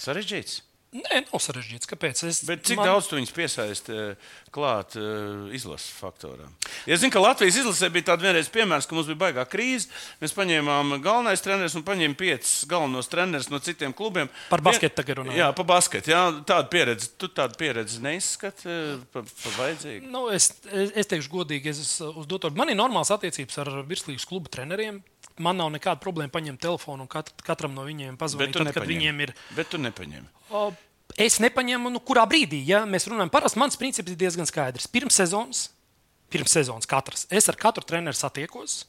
Sarežģīts. Nē, nav sarežģīts. Kāpēc? Es, Bet cik man... daudz tu viņus piesaisti eh, klāt uh, izlases faktorā? Ja es zinu, ka Latvijas izlasē bija tāds vienreiz piemērs, ka mums bija baigā krīze. Mēs paņēmām galvenais treneris un paņēmām piecus galvenos trenerus no citiem klubiem. Par basketu tagad runājam. Jā, par basketu. Jā, tāda pieredze. Tu tādu pieredzi neizskati par pa vajadzīgu. Nu, es, es, es teikšu, godīgi, es uz doto. Man ir normāls attiecības ar virslīgas klubu treneriem. Man nav nekāda problēma paņemt telefonu un kat, katram no viņiem pazvanīt. Tad, kad viņiem ir. Bet tu nepaņēmi. O, Es nepaņēmu, nu, kurā brīdī, ja mēs runājam, parasti mans princips ir diezgan skaidrs. Pirms sezonas, pirms sezonas katrs, es ar katru treneru satiekos,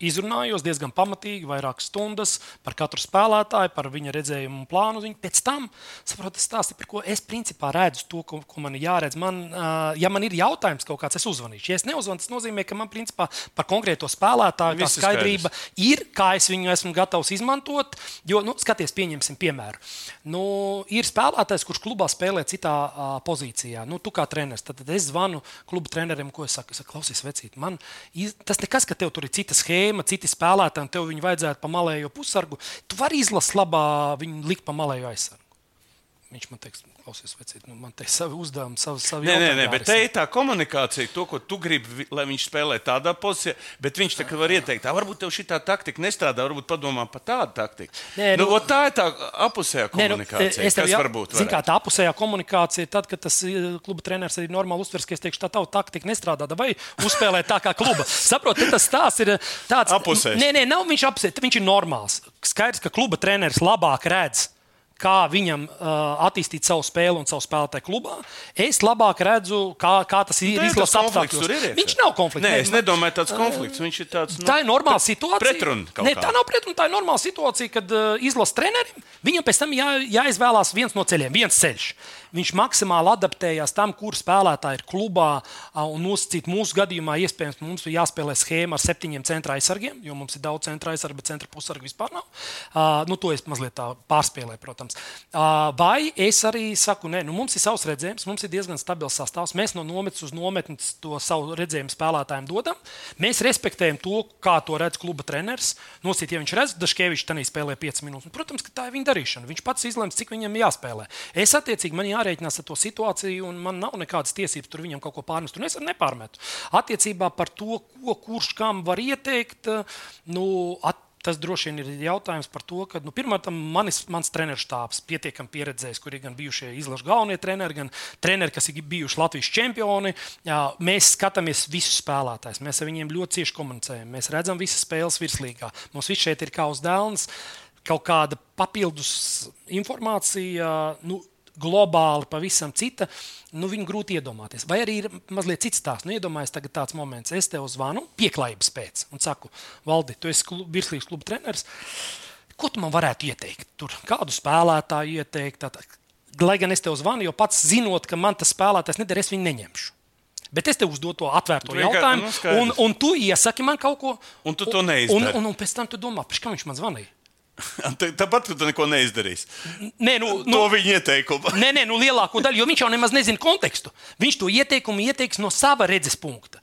izrunājos diezgan pamatīgi, vairākas stundas par katru spēlētāju, par viņa redzējumu un plānu. uz Viņu. Pēc tam saprotu, stāsti, par ko es principā redzu to, ko, ko man ir jāredz. Man, ja man ir jautājums kaut kāds, es uzvanīšu. Ja es neuzvanu, tas nozīmē, ka man principā par konkrēto spēlētāju tā skaidrība ir, kā es viņu esmu gatavs izmantot. Jo, nu, skaties, pieņemsim piemēru. Nu, ir spēlētājs, kurš klubā spēlē citā uh, pozīcijā. Nu, tu kā treneris, tad, tad es zvanu kluba trenerim, ko es saku. Es saku, klausies, vecīt, man iz... tas nekas, ka tev tur ir cita schēma, citi spēlētāji, un tev viņu vajadzētu pa malējo pusargu. Tu vari izlasīt labā, viņu likt pa malējo aizsargu. Viņš man teiks, klausies, vecīt, nu, man te ir savi uzdevumi, savi, savi Nē, nē, nē, jautājumi bet te ir tā komunikācija, to, ko tu gribi, lai viņš spēlē tādā pozīcijā, bet viņš tā kā var ieteikt, "Ā, varbūt tev šī taktika nestrādā, varbūt padomā par tādu taktiku. Nē, nu, nu- tā ir tā apusējā Nē, nu, komunikācija. es tev kas jau- zini, kā tā apusējā komunikācija, tad, kad tas kluba treneris arī normāli uztvers, ka es teikšu, tā tava taktika nestrādā, vai uzspēlēt tā kā kluba. Saprotiet, tas stāsts ir tāds Apusējs. Nē, nē, nav viņš apusējis, viņš ir normāls. Skaidrs, ka kluba treneris labāk redz. Kā viņam uh, attīstīt savu spēli un savu spēlētāju klubā. Es labāk redzu, kā, kā tas ir Tā ir izlases apstākļos. ir. Viņš nav konflikts. Nē, es nedomāju, tāds konflikts. Viņš ir tāds. Nu, Tā ir normāla situācija. pretruna Nē, tā nav pretruna. Tā ir normāla situācija, kad uh, izlases trenerim viņam pēc tam jā, jāizvēlās viens no ceļiem, viens ceļš. Viņš maksimāli adaptējās tam, kur spēlētāji ir klubā. Un nosacīt mūsu gadījumā, iespējams, mums ir jāspēlē schēma ar septiņiem centra aizsargiem, jo mums ir daudz centra aizsargu, bet centra pusargu vispār nav. Uh, nu, to es mazliet tā pārspēlēju, protams. Uh, vai es arī saku, nē, nu, mums ir savs redzējums, mums ir diezgan stabils sastāvs. Mēs no nometnes uz nometni to savu redzējumu spēlētājiem dodam. Mēs respektējam to, kā to redz kluba treneris. Nosīt, ja viņš redz, ka Dažkevičs tajā spēlē 5 minūtes. Nu, protams, ka tā ir viņa darīšana. Viņš pats izlems, cik viņam jāspēlē. Es attiecīgi man jārēķinās ar to situāciju, un man nav nekādas tiesības tur viņam kaut ko pārmest. Un es nepārmetu. Attiecībā par to, ko kurš kam var ieteikt, nu, at, Tas droši vien ir jautājums par to, ka nu, pirmkārt, manis, mans treneris štābs pietiekami pieredzējis, kur ir gan bijušie izlaša galvenie treneri, gan treneri, kas ir bijuši Latvijas čempioni. Jā, mēs skatāmies visus spēlētājus, mēs ar viņiem ļoti cieši komunicējam, mēs redzam visas spēles virslīgā. Mums viss šeit ir kā uz dēlnes, kaut kāda papildus informācija. Nu, globāli pavisam cita, nu, viņu grūti iedomāties. Vai arī ir mazliet cits stāsts. Nu, iedomājieties, tagad tāds moments, es tev zvanu, pieklājības pēc, un saku, Valdi, tu esi klub, virslīgs kluba treneris. Ko tu man varētu ieteikt? Tur kādu spēlētāju ieteikt? Tā, lai gan es tev zvanu, jo pats zinot, ka man tas spēlētājs neder, es viņu neņemšu. Bet es tev uzdodu to atvērto jautājumu, nu, skaidrs. un, un tu iesaki man kaut ko. Un tu to Un, neizdari. un, un pēc tam tu domā, pēc kā viņš man zvanīja. Tā- Tāpat, tu neko neizdarīsi. Nē, nu, Nu, to viņa ieteikumu. Nē, nē, nu lielāko daļu, jo viņš jau nemaz nezina kontekstu. Viņš to ieteikumu ieteiks no sava redzes punkta.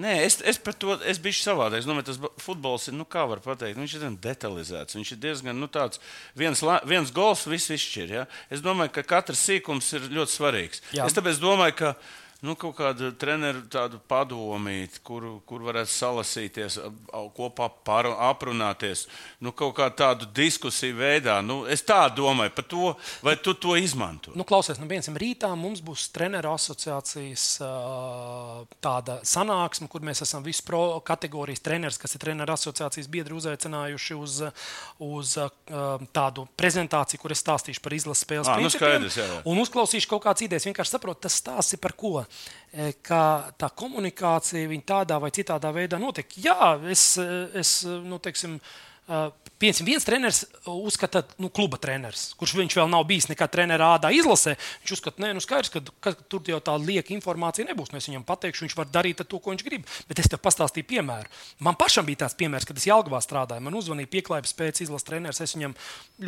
Nē, es, es par to es biju savādāk. Es domāju, tas futbols ir, nu, kā var pateikt, viņš ir diezgan detalizēts. Viņš ir diezgan nu, tāds, viens, viens gols, viss izšķir. Ja? Es domāju, ka katrs sīkums ir ļoti svarīgs. Jā. Es tāpēc domāju, ka nu, kaut kāda treneru tādu padomīt, kur, kur varētu salasīties, kopā par, aprunāties, nu, kaut kā tādu diskusiju veidā. Nu, es tā domāju par to, vai tu to izmanto. Nu, klausies, nu, piemēram, rītā mums būs treneru asociācijas tāda sanāksme, kur mēs esam visu pro kategorijas trenerus, kas ir treneru asociācijas biedri, uzaicinājuši uz, uz tādu prezentāciju, kur es stāstīšu par izlases spēles Ā, nu, principiem. skaidrs, jā, jā. Un uzklausīšu kaut kādas idejas. Vienkārši saprotu, tas stāsts ir par ko. E, Ka tā komunikācija tādā vai citādā veidā notiek. Jā, es, es nu, teiksim, Piemēram, viens treneris uzskata, nu, kluba treneris, kurš viņš vēl nav bijis nekad treneris ādā izlasē. Viņš uzskata, ka nu, skaidrs, ka, ka tur jau tā lieka informācija nebūs. Nu, es viņam pateikšu, viņš var darīt to, ko viņš grib. Bet es tev pastāstīju piemēru. Man pašam bija tāds piemērs, kad es Jālgavā strādāju. Man uzvanīja pieklājības pēc izlases treneris. Es viņam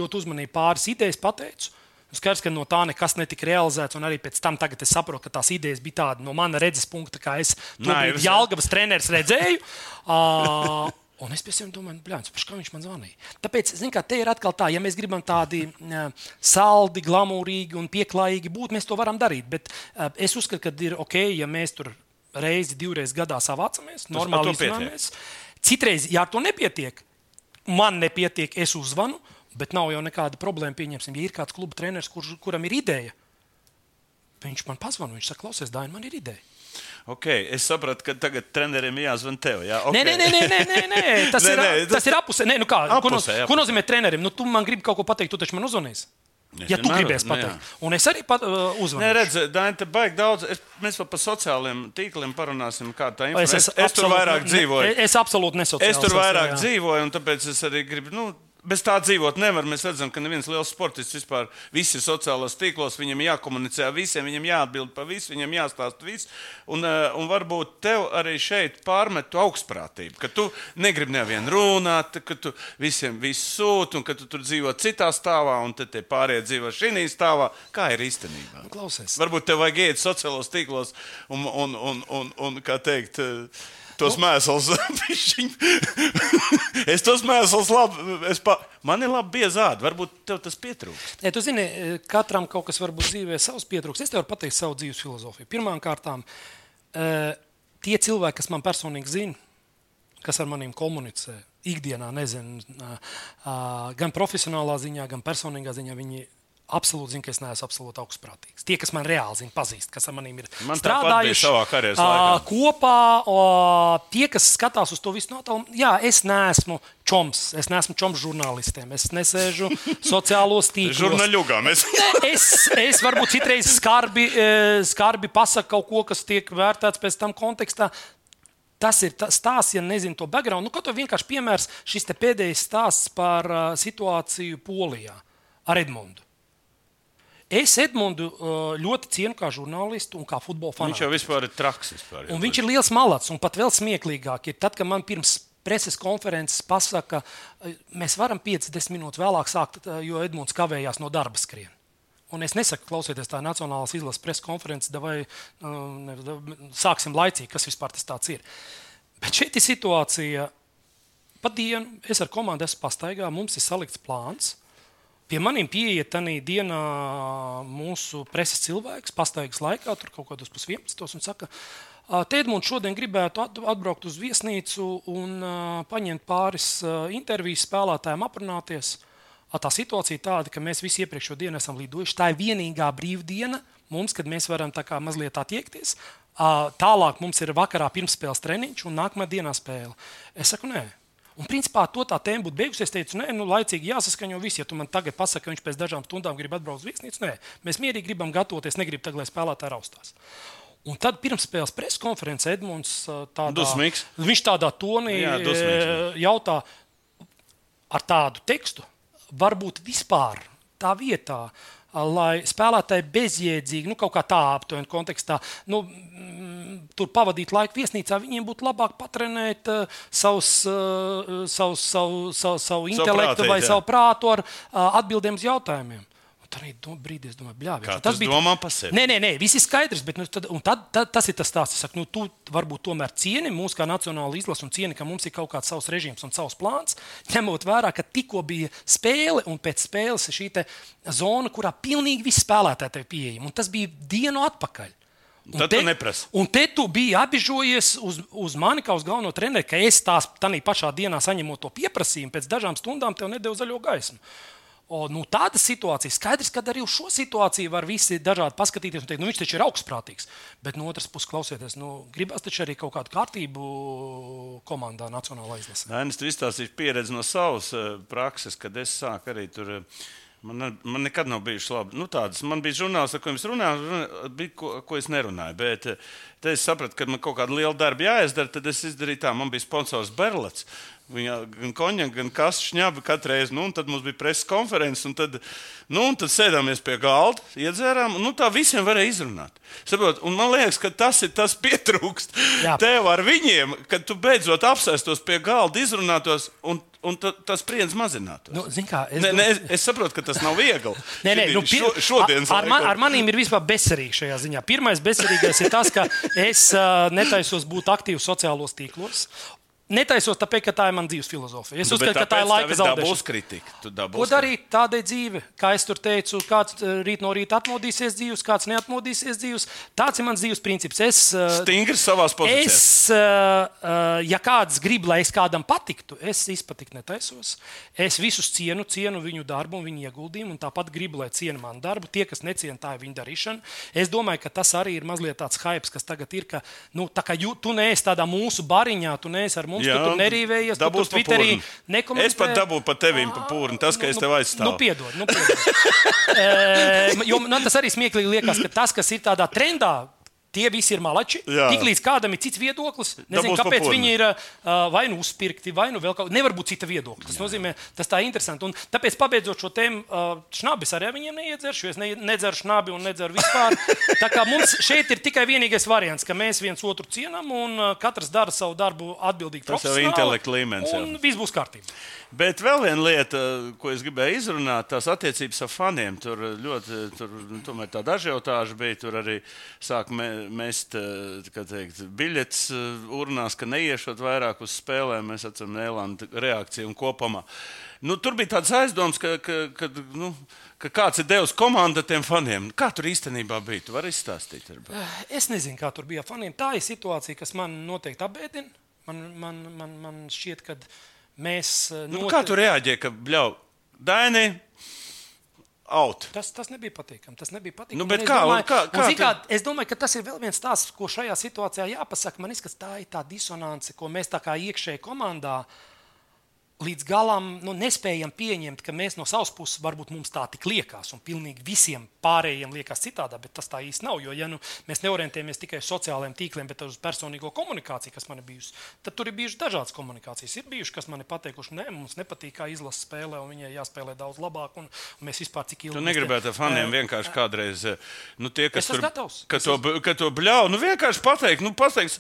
ļoti uzmanīgi pāris idejas pateicu. Skaidrs, ka no tā nekas netika realizēts, arī pēc tam es saprotu, ka tās idejas bija tādas no mana redzes punkta, kā es to. Jālgavas treneris redzēju. Uh, Un es pēc tam domāju, blēņas, kā viņš man zvanīja. Tāpēc, zināmā mērā, te ir atkal tā, ja mēs gribam tādi uh, saldi, glamūrīgi un pieklājīgi būt, mēs to varam darīt. Bet uh, es uzskatu, ka ir ok, ja mēs tur reizi, divreiz gadā savācamies, par normāli izrunājamies. Citreiz, ja ar to nepietiek, man nepietiek, es uzvanu, bet nav jau nekāda problēma. Pieņemsim, ja ir kāds kluba treneris, kurš, kuram ir ideja, viņš man pazvanīja, viņš saka, klausies, Dāņi, man ir ideja. Okay, es sapratu, ka tagad trenerim jāzvan tev. Jā, Nē, okay. nē, nē, nē, nē, nē. Tas, Nē, ir, nē, tas... tas ir apusē. Nē, nu kā, ko, no, Apusē, apusē. ko nozīmē trenerim? Nu, tu man gribi kaut ko pateikt, tu taču man uzvanīsi. Es Ja tu gribēsi nu, pateikt, jā. un es arī pat, uh, Nē, uzvanīšu. redz, Daini, te baigi daudz. Es, mēs vēl par sociālajiem tīkliem parunāsim, kā tā Es, informācija. Es, es, es tur absolūti vairāk ne- dzīvoju. Es absolūti nesociāls. Es tur vairāk jā. dzīvoju, un tāpēc es arī gribu. Nu, Bez tā dzīvot nevar. Mēs redzam, ka neviens liels sportists vispār visi ir sociālajos tīklos. Viņam jākomunicē ar visiem, viņam jāatbild par visu, viņam jāstāsta viss. Un, eh, un varbūt tev arī šeit pārmetu augstprātību, ka tu negribi nevienu runāt, ka tu visiem visu sūti, un ka tu tur dzīvo citā stāvā, un tad tie pārējie dzīvo šī stāvā. Kā ir īstenībā? Klausies. Varbūt tev vajag iet sociālos tīklos un, un, un, un, un kā teikt, eh, tos nu, mēslus. es tos mēslus labi, es pa, man ir labi biezādi, varbūt tev tas pietrūkst. Ja, tu zini, katram kaut kas varbūt dzīvē savs pietrūks. Es tev varu pateikt savu dzīves filozofiju. Pirmkārt, tie cilvēki, kas man personīgi zina, kas ar maniem komunicē, ikdienā, nezinu, gan profesionālā ziņā, gan personīgā ziņā, viņi absolūti zina, ka es neesmu absolūti augstprātīgs. Tie, kas man reāli zina, pazīst, kas ar maniem ir Man strādājuši savā karjeras laikā. kopā, o, tie, kas skatās uz to visu no tālu, jā, es neesmu čoms, es neesmu čoms žurnālistiem, es nesēžu sociālos tīklos. Žurnāļugā mēs. Es, es varbūt citreiz skarbi, skarbi pasaku kaut ko, kas tiek vērtēts pēc tam kontekstā. Tas ir tas stāsts, ja nezinu to background. Nu, kaut kā vienkārši piemērs šis pēdējais stāsts par uh, situāciju Polijā ar Edmundu. Es Edmundu uh, ļoti cienu kā žurnālistu un kā futbola fanu. Viņš jau vispār ir traks. Vispār. Un viņš ir liels malats, un pat vēl smieklīgāk ir tad, kad man pirms preses konferences pasaka, mēs varam 5-10 minūtes vēlāk sākt, eh, jo Edmunds kavējās no darba skrien. Un es nesaku, klausieties, tā ir Nacionālās izlases preses konference, vai sāksim laicīgi, kas vispār tas ir. Bet šeit ir situācija, pa dienu es ar komandu esmu pastaigā, mums ir salikts plāns. Pie maniem pieiet tādā dienā mūsu preses cilvēks, pastaigas laikā, tur kaut kādos pus 11. un saka, Tēdmunds šodien gribētu atbraukt uz viesnīcu un paņemt pāris intervijas spēlētājiem, aprunāties. Tā situācija ir tāda, ka mēs visi iepriekšējo dienu esam lidojuši. Tā ir vienīgā brīvdiena mums, kad mēs varam tā kā mazliet attiekties. Tālāk mums ir vakarā pirmspēles treniņš un nākamā dienā spēle. Es saku, nē, Un, principā, to tā tēma būtu beigusies. Es teicu, nē, nu, laicīgi jāsaskaņo viss. Ja tu man tagad pasaki, ka viņš pēc dažām stundām grib atbraukt uz viesnīcu, nē, mēs mierīgi gribam gatavoties, negribam tagad, lai spēlētāji raustās. Un tad pirmspēles preses konferencē Edmunds tādā, Dusmīgs. viņš tādā tonī Jā, dusmīgs. jautā ar tādu tekstu, varbūt vispār tā vietā, lai spēlētāji bezjēdzīgi, nu, kaut kā tā aptuveni kontekstā, nu, tur pavadīt laiku viesnīcā, viņiem būtu labāk patrenēt uh, savus, uh, savus, savu, savu, savu intelektu prātīt, vai jā. savu prātu ar uh, atbildēm uz jautājumiem. Tad brīdī es domāju, bļāvies. Kā tas domā par sevi? Nē, nē, nē, viss ir skaidrs. Bet, nu, tad, tad, tad, tas ir tas stāsts. Es saku, nu, tu varbūt tomēr cieni mūsu kā nacionāla izlase un cieni, ka mums ir kaut kāds savs režīms un savs plāns. Ņemot vērā, ka tikko bija spēle un pēc spēles ir šī te zona, kurā pilnīgi visi spēlētāji tev pieejami. Un tas bija dienu atpakaļ. Un Tad tu neprasi. Un te tu biji apbežojies uz, uz mani, kā uz galveno treneru, ka es tās pašā dienā saņemot to pieprasījumu, pēc dažām stundām tev nedēļu zaļo gaismu. O, nu, tāda situācija. Skaidrs, ka arī uz šo situāciju var visi dažādi paskatīties un teikt, nu, viņš taču ir augstprātīgs. Bet no otras puses, klausieties, nu, gribās taču arī kaut kādu kārtību komandā, Nacionālajā izlasē. Nē, es izstāstīšu pieredzi no savas uh, prakses, kad es sāku arī tur. Uh, Man, ne- man nekad nav bijuši labi. Nu, tādas, man bija žurnāls, ar ko es runāju, runa- bija ko, ko es nerunāju. Bet eh, es sapratu, ka man kaut kāda liela darba jāizdara. Tad es izdarīju tā, man bija sponsors Berlats. Viņa gan konjaka, gan kastu šņaba katru reizi. Nu, tad mums bija preses konferences, un tad, nu, un tad sēdāmies pie galda, iedzērām. Nu, tā visiem varēja izrunāt. Saprot? Un man liekas, ka tas ir tas pietrūkst Jā. tev ar viņiem, kad tu beidzot apsēstos pie galda, izrunātos, un, un ta, tas spriedzi mazinātos. Nu, kā, es dom- nē, es, es saprotu, ka tas nav viegli. Nē, nē, nu, Šo, pir... šodienas ar, man, ar maniem ir vispār bezcerīgi šajā ziņā. Pirmais bezcerīgais ir tas, ka es uh, netaisos būt aktīvs sociālos tīklos. Netaisos tāpēc, ka tā ir mana dzīves filozofija. Es Nu, uzskatu, ka tā ir laika zaudēšana. Dabūs kritika. Ko darīt? Tāda ir dzīve. Kā es tur teicu, kāds eh, rīt no rīta atmodīsies dzīves, kāds neatmodīsies dzīves. Tāds ir mans dzīves princips. Es, eh, Stingri savā pozīcijā. Es, uh, ja kāds grib, lai es kādam patiktu, es izpatikt netaisos. Es visus cienu, cienu viņu darbu un viņu ieguldījumu, un tāpat gribu, lai ciena manu darbu. Tie, kas neciena, tā ir viņu darīšana. Es domāju, ka tas arī ir mazliet tāds hype, kas tagad ir, ka nu, tā kā jū, tu neesi tādā mūsu bariņā, tu neesi ar mums, Jā, tu nerīvējies, tu tur Twitterī nekomentē. Es pat dabūju pa tevim pa pūrni, tas, ka es tev aizstāvu. Nu, piedod, nu, piedod. e, jo man tas arī smieklīgi liekas, ka tas, kas ir tādā trendā, tie visi ir malači. Jā. Tiklīdz kādam ir cits viedoklis, nezinu, Dabūs kāpēc viņi ir uh, vai nu uzpirkti, vai nu vēl kaut kā. Nevar būt cita viedokļa. Tas nozīmē, tas tā ir interesanti. Un tāpēc, pabeidzot šo tēmu, uh, šnabis arī ar viņiem neiedzeršu, es ne, nedzeru šnabi un nedzeru vispār. Tā kā mums šeit ir tikai vienīgais variants, ka mēs viens otru cienām un uh, katrs dara savu darbu atbildīgi. Tas jau ir intelekta līmenis. Un viss būs kārtībā. Bet vēl viena lieta, ko es gribēju izrunāt, tās attiecības ar faniem. Tur ļoti tur, nu, tāda ažiotāža bija. Tur arī sāk me- mest eh, teikt, biļetes eh, urnās, ka neiešot vairāk uz spēlēm. Mēs atceram Nēlandu reakciju kopumā. Nu, tur bija tāds aizdoms, ka, ka, ka, nu, ka kāds ir devis komandu tiem faniem. Kā tur īstenībā bija? Tu vari izstāstīt. varbūt? Es nezinu, kā tur bija faniem. Tā ir situācija, kas man noteikti apbēdina. Man, man, man, man šķiet, ka mēs. eh, Nu, note- kā tu reaģēji, ka bļauj, Daini, out? Tas, tas nebija patīkami. Tas nebija patīkami. Nu, Un es kā- Domāju, kā- un kā tu- kā, es domāju, ka tas ir vēl viens stāsts, ko šajā situācijā jāpasaka. Man liekas, ka tā ir tā disonance, ko mēs tā kā iekšēji komandā. Līdz galam nu, nespējam pieņemt, ka mēs no savas puses varbūt mums tā tik liekas, un pilnīgi visiem pārējiem liekas citādi, bet tas tā īsti nav. Jo, ja nu, mēs neorientējamies tikai uz sociālajiem tīkliem, bet uz personīgo komunikāciju, kas man ir bijusi, tad tur ir bijušas dažādas komunikācijas. Ir bijušas, kas man ir pateikuši, nē, mums nepatīk, kā izlase spēlē, un viņai jāspēlē daudz labāk, un, mēs vispār cik ilgi. Tu negribētu ar faniem vienkārši kādreiz, eh, nu, tie, kas tur gatavs. ka to, ka to bļauj, nu, vienkārši pateikt, nu, pateikt,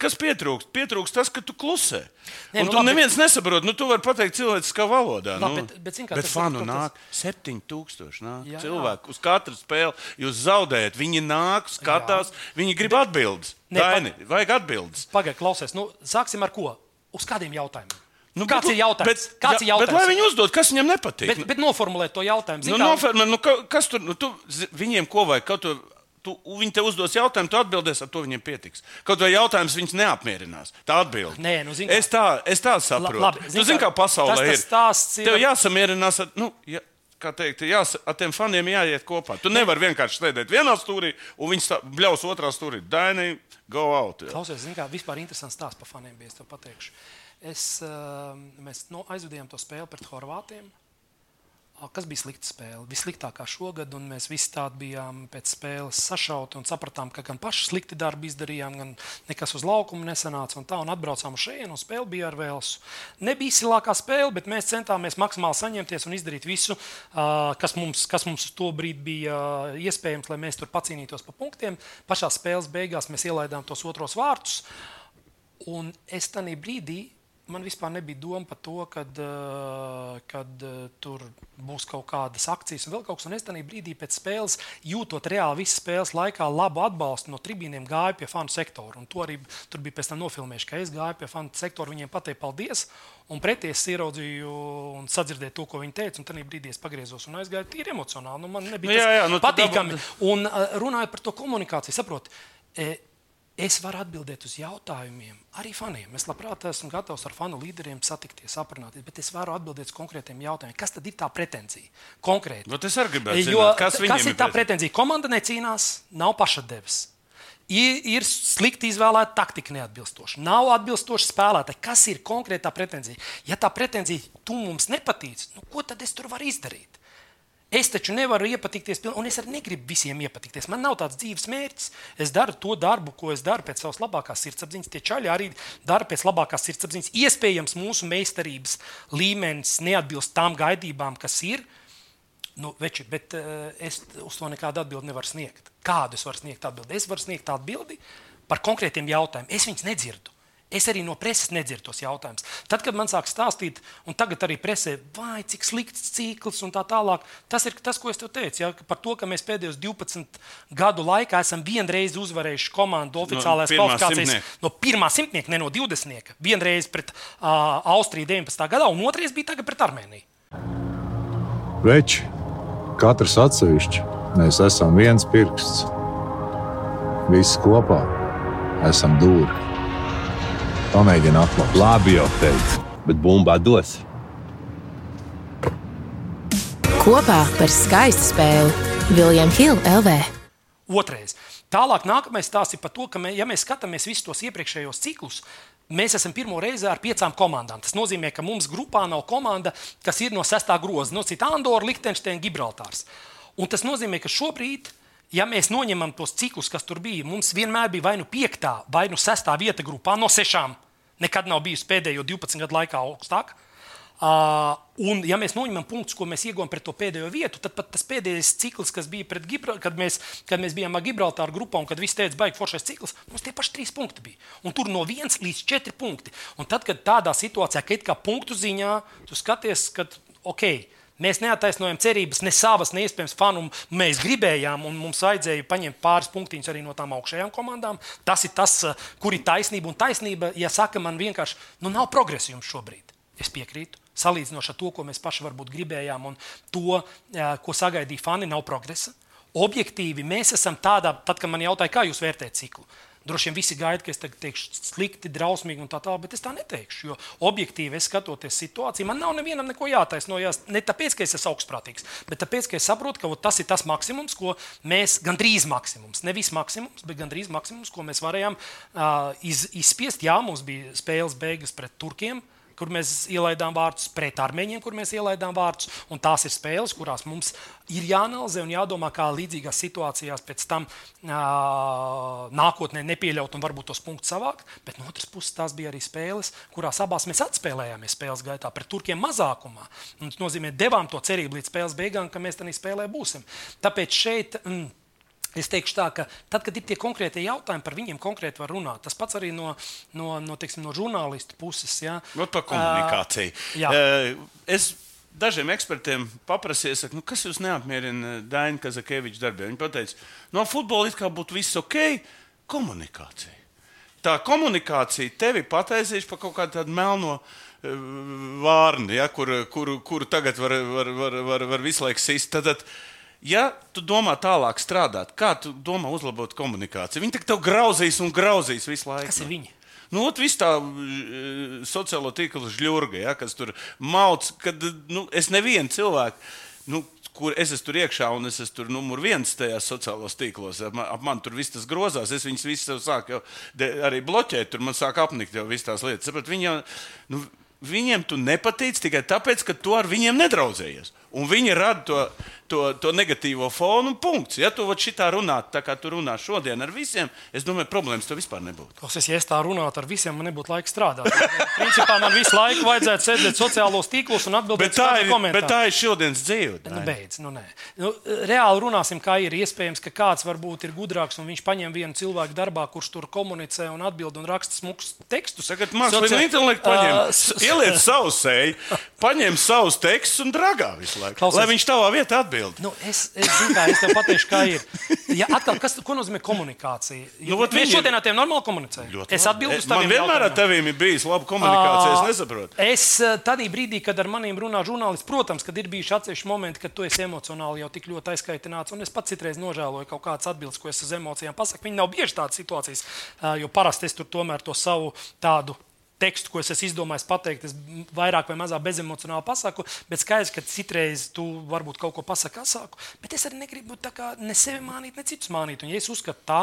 kas pietrūkst. Pietrūkst tas, ka tu klusē. Nē, Un nu, tu labi. neviens nesaprot, nu, tu vari pateikt cilvēciskā valodā. Labi, nu. bet- bet zini kā, bet fanu tas- nāk 7000 nāk, Jā, jā. cilvēku uz katru spēli. Jūs zaudējat, viņi nāk, skatās, viņi grib atbildes. Ne, Daini, vajag atbildes. Pagaidiet, klausies. Nu, sāksim ar ko? Uz kādiem jautājumiem? Nu, Kāds ir jautājums? Bet, Kāds ir jā, Bet, jautājums? lai viņi uzdod, kas viņam nepatīk. Bet, bet noformulēt to jautājumu. Nu, Zini, kā- nofer, nu, ka, kas tur nu, tu, viņiem ko vajag? Kaut tu, tu, viņi te uzdos jautājumu, tu atbildēsi, ar to viņiem pietiks. Kaut vai jautājums viņus neapmierinās. Tā atbild. Nē, nu, zini kā- es, tā, es tā saprotu. labi, tu zini kā, pasaulē tas- tas ir. stāsts ir- Tev jāsamierinās ar, nu, ja, kā teikt, jās, ar tiem faniem jāiet kopā. Tu nevari vienkārši sēdēt vienā stūrī un viņi bļaus otrā stūrī. Daini, go out. Jā. Klausies, zini, kā vispār interesants stāsts par faniem bija. Es tev pateikšu. Es, uh, mēs no, aizvedījām to spēli pret Horvātiem. Kas bija slikta spēle? Vissliktākā šogad, un mēs visi tādi bijām pēc spēles sašauti un sapratām, ka gan paši slikti darbi izdarījām, gan nekas uz laukumu nesanāca. Un tā, un atbraucām uz šejienu, un spēle bija ar vēlsu. Nebija izcilākā spēle, bet mēs centāmies maksimāli saņemties un izdarīt visu, kas mums, kas mums uz to brīdi bija iespējams, lai mēs tur pacīnītos pa punktiem. Pašā spēles beigās mēs ielaidām tos otros vārtus. Un es tajā brīdī man vispār nebija doma par to, kad, uh, kad uh, tur būs kaut kādas akcijas un vēl kaut kas. Un es tajā brīdī pēc spēles, jūtot reāli visas spēles laikā, labu atbalstu no tribīniem, gāju pie fanu sektora. Un to arī tur bija pēc tam nofilmējuši, ka es gāju pie fanu sektora, viņiem pateicu paldies. Un pretī es ieraudzīju un sadzirdēju to, ko viņi teica. Un tajā brīdī es pagriezos un aizgāju tīri emocionāli. Nu, man nebija Nu, jā, jā, nu, tad patīkami. Un uh, runājot par to komunikāciju, saprotiet, es varu atbildēt uz jautājumiem arī faniem. Es labprāt esmu gatavs ar fanu līderiem satikties, aprunāties, bet es varu atbildēt uz konkrētiem jautājumiem. Kas tad ir tā pretenzija? Konkrēti. Vat es arī gribētu zināt, kas kas ir tā pret- pretenzija? Komanda necīnās, nav pašadevis. Ir, ir slikti izvēlēta taktika, neatbilstoša. Nav atbilstoša spēlētāja. Kas ir konkrētā pretenzija? Ja tā pretenzija tu mums nepatīk, nu, ko tad es tur varu izdarīt? Es taču nevaru iepatikties, un es arī negribu visiem iepatikties. Man nav tāds dzīves mērķis. Es daru to darbu, ko es daru pēc savas labākās sirdsapziņas. Tie čaļi arī dara pēc labākās sirdsapziņas. Iespējams, mūsu meistarības līmenis neatbilst tām gaidībām, kas ir. Nu, veči, bet uh, es uz to nekādu atbildi nevaru sniegt. Kādu es varu sniegt atbildi? Es varu sniegt atbildi par konkrētiem jautājumiem. Es viņus nedzirdu. Es arī no preses nedzirdu tos jautājumus. Tad, kad man sāk stāstīt, un tagad arī presē, vai cik slikts cikls un tā tālāk, tas ir tas, ko es tev teicu. Ja, par to, ka mēs pēdējos 12 gadu laikā esam vienreiz uzvarējuši komandu oficiālajās pirmā kvalifikācijās no pirmā simtnieka, ne no 20. Vienreiz pret uh, Austriju 19. gadā, un otrais bija tagad pret Armēniju. Veči, katrs atsevišķi, mēs esam viens pirksts. Visi kopā esam dūri. Pamēģini atklāt. Labi jau teicu, bet bumbā dos. Kopā par skaistu spēli Viljams Hilde LV. Otrais. Tālāk, nākamais stāsts ir par to, ka, mē, ja mēs skatāmies visus tos iepriekšējos ciklus, mēs esam pirmo reizi ar piecām komandām. Tas nozīmē, ka mums grupā nav komanda, kas ir no sestā groza, no cita Andorra, Liechtensteina, Gibraltārs. Un tas nozīmē, ka šobrīd, ja mēs noņemam tos ciklus, kas tur bija, mums vienmēr bija vai nu piektā, vai nu sestā vieta grupā no sešām. Nekad nav bijusi pēdējo 12 gadu laikā augstāk. Uh, un, ja mēs noņemam punktus, ko mēs iegūstam pret to pēdējo vietu, tad pat tas pēdējais cikls, kas bija pret Gibraltāru, kad, mēs, kad mēs bijām ar Gibraltāru grupā un kad viss teica, baigi foršais cikls, mums tie paši trīs punkti bija. Un tur no viens līdz četri punkti. Un tad, kad tādā situācijā, ka it kā punktu ziņā, tu skaties, ka ok. Mēs neataisnojam cerības, ne savas, ne iespējams fanu. Mēs gribējām, un mums vajadzēja paņemt pāris punktiņus arī no tām augšējām komandām. Tas ir tas, uh, kur ir taisnība. Un taisnība, ja saka, man vienkārši nu, nav progresa jums šobrīd. Es piekrītu. Salīdzinoši ar to, ko mēs paši varbūt gribējām, un to, eh, ko sagaidīja fani, nav progresa. Objektīvi mēs esam tādā, tad, kad man jautāja, kā jūs vērtējat ciklu. Droši vien visi gaida, ka es tagad teikšu slikti, drausmīgi un tā tālāk, bet es tā neteikšu. Jo objektīvi es skatoties situāciju, man nav nevienam neko jātaisnojas. Ne tāpēc, ka es esmu augstprātīgs, bet tāpēc, ka es saprotu, ka tas ir tas maksimums, ko mēs, gandrīz maksimums, nevis maksimums, bet gandrīz maksimums, ko mēs varējām uh, iz, izspiest. Jā, mums bija spēles beigas pret turkiem kur mēs ielaidām vārdus, pret armēņiem, kur mēs ielaidām vārdus. Un tās ir spēles, kurās mums ir jāanalizē un jādomā, kā līdzīgās situācijās pēc tam nākotnē nepieļaut un varbūt tos punktus savākt. Bet no otras puses, tās bija arī spēles, kurās abās mēs atspēlējāmies spēles gaitā pret turkiem mazākumā. Un tas nozīmē, devām to cerību līdz spēles beigām, ka mēs tajā spēlē būsim. Tāpēc šeit. Mm, Es teikšu tā, ka tad, kad ir tie konkrētie jautājumi, par viņiem konkrēti var runāt. Tas pats arī no, no, no, teiksim, no žurnālistu puses. Ja. Ot par komunikāciju. Uh, jā. Uh, es dažiem ekspertiem paprasīju, saku, nu, kas jūs neapmierina Daina Kazakeviča darbā. Viņi teica, no futbola it kā būtu viss ok, komunikācija. Tā komunikācija tevi pataisīs par kaut kādu tādu melno vārni, ja, kur, kur, kur tagad var, var, var, var, var visu laiku sist. Tad, tad, ja tu domā tālāk strādāt, kā tu domā uzlabot komunikāciju? Viņi tev grauzīs un grauzīs visu laiku. Kas ir viņi? Nu, ot, viss tā uh, sociālo tīklu žļurga, ja, kas tur mauc, kad nu, es nevienu cilvēku. Nu, kur es esmu tur iekšā, un es esmu tur numur viens tajās sociālajos tīklos. Ap ap man tur viss tas grozās. Es viņus visus sāku arī bloķēt. Tur man sāk apnikt jau visas tās lietas. Sapat, viņi jau, nu, viņiem tu nepatīc tikai tāpēc, ka tu ar viņiem nedraudzējies. Un viņi rada to, to, to negatīvo fonu un punkts. Ja tu šitā runātu, tā kā tu runā šodien ar visiem, es domāju, problēmas tev vispār nebūtu. Klausies, ja es tā runātu ar visiem, man nebūtu laika strādāt. Principā man visu laiku vajadzētu sēdēt sociālos tīklos un atbildēt uz komentāriem. bet tā ir šodienas dzīve. Nu, beidz, nu, nē. nu, reāli runāsim, kā ir iespējams, ka kāds varbūt ir gudrāks un viņš paņem vienu cilvēku darbā, kurš tur komunicē un atbild un raksta smukus tekstus. Tagad mākslinieks Socia- intelekts paņem, s- ieliec savu seju, paņem savus tekstus un dragā visu laiku. Klausies. Lai viņš tavā vietā atbild. Nu, es, es zinu, kā es tev pateikšu, kā ir. Ja atkal, kas, ko nozīmē komunikācija? Nu, vot Mēs viņi- šodien ar tiem normāli komunicējam. Es atbildu uz Man taviem vienmēr ar jautājumiem. tevīm ir bijis laba komunikācija. Es nesaprotu. Es tādā brīdī, kad ar maniem runā žurnālisti, protams, kad ir bijuši atsevišķi momenti, kad tu esi emocionāli jau tik ļoti aizkaitināts. Un es pats citreiz nožēloju kaut kādas atbildes, ko es uz emocijām pasaku. Viņi nav bieži tādas situācijas, jo parasti es tur tomēr to savu tādu. Tekstu, ko es esmu izdomājis pateikt, es vairāk vai mazāk bezemocionāli pasaku, bet skaidrs, ka citreiz tu varbūt kaut ko pasaki asāku. Bet es arī negribu ne sevi mānīt, ne citus mānīt. Un, ja es uzskatu tā,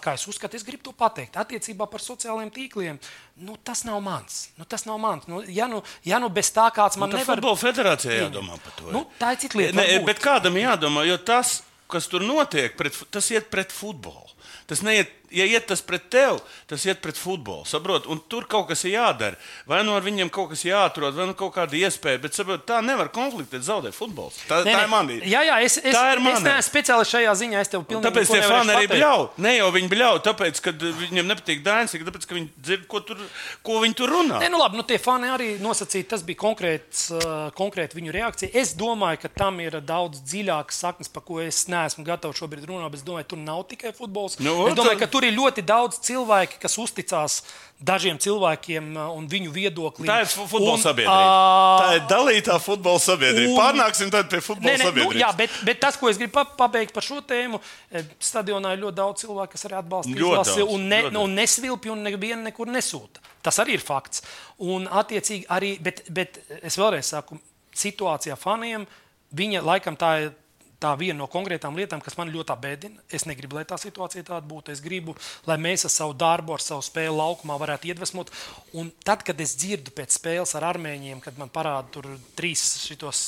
kā es uzskatu, es gribu to pateikt. Attiecībā par sociālajiem tīkliem, nu, tas nav mans. Nu, tas nav mans. Nu, ja, nu, ja nu bez tā kāds man Tā nevar. futbola federācijai jādomā par to. Nu, tā ir cita lieta. Ne, bet kādam jādomā, jo tas, kas tur notiek, pret, tas iet pret futbolu. Tas neiet, ja iet tas pret tevi, tas iet pret futbolu. Saprot? Un tur kaut kas ir jādara. Vai nu ar viņiem kaut kas jāatrod, vai nu kaut kāda iespēja. Bet saprot, tā nevar konfliktēt, zaudēt futbols. Tā, Nē, tā ir manī. Jā, jā, es, es, es neesmu speciālists šajā ziņā. Es tev pilnīgi Tāpēc tie fani arī bļauj. Ne jau viņi bļauj, tāpēc, ka viņiem nepatīk dēns, bet tāpēc, ka viņi dzird, ko, tur, ko viņi tur runā. Nē, nu labi, nu tie fani arī nosacīja, tas bija konkrēts, uh, konkrēti viņu reakcija. Es domāju, ka tam ir daudz dziļākas saknes, par ko es neesmu gatavs šobrīd runāt. bet Es domāju, tur nav tikai futbols. Nu, es domāju, ka tur ir ļoti daudz cilvēku, kas uzticās dažiem cilvēkiem uh, un viņu viedoklim. Tā ir fu- futbola Un, sabiedrība. ā, Tā ir dalītā futbola sabiedrība. un- Pārnāksim tad pie futbola Nē, nē, nu, sabiedrības. jā, bet, bet tas, ko es gribu pa- pabeigt par šo tēmu, eh, stadionā ir ļoti daudz cilvēku, kas arī atbalsta izlasi un, ne, ļoti nu, un nesvilpj un nevienu nekur nesūta. Tas arī ir fakts. Un, attiecīgi, arī, bet, bet es vēlreiz saku, situācijā faniem viņa laikam tā ir. Tā viena no konkrētām lietām, kas man ļoti apbēdina. Es negribu, lai tā situācija tāda būtu. Es gribu, lai mēs ar savu darbu, ar savu spēli laukumā varētu iedvesmot. Un tad, kad es dzirdu pēc spēles ar armēņiem, kad man parāda tur trīs šitos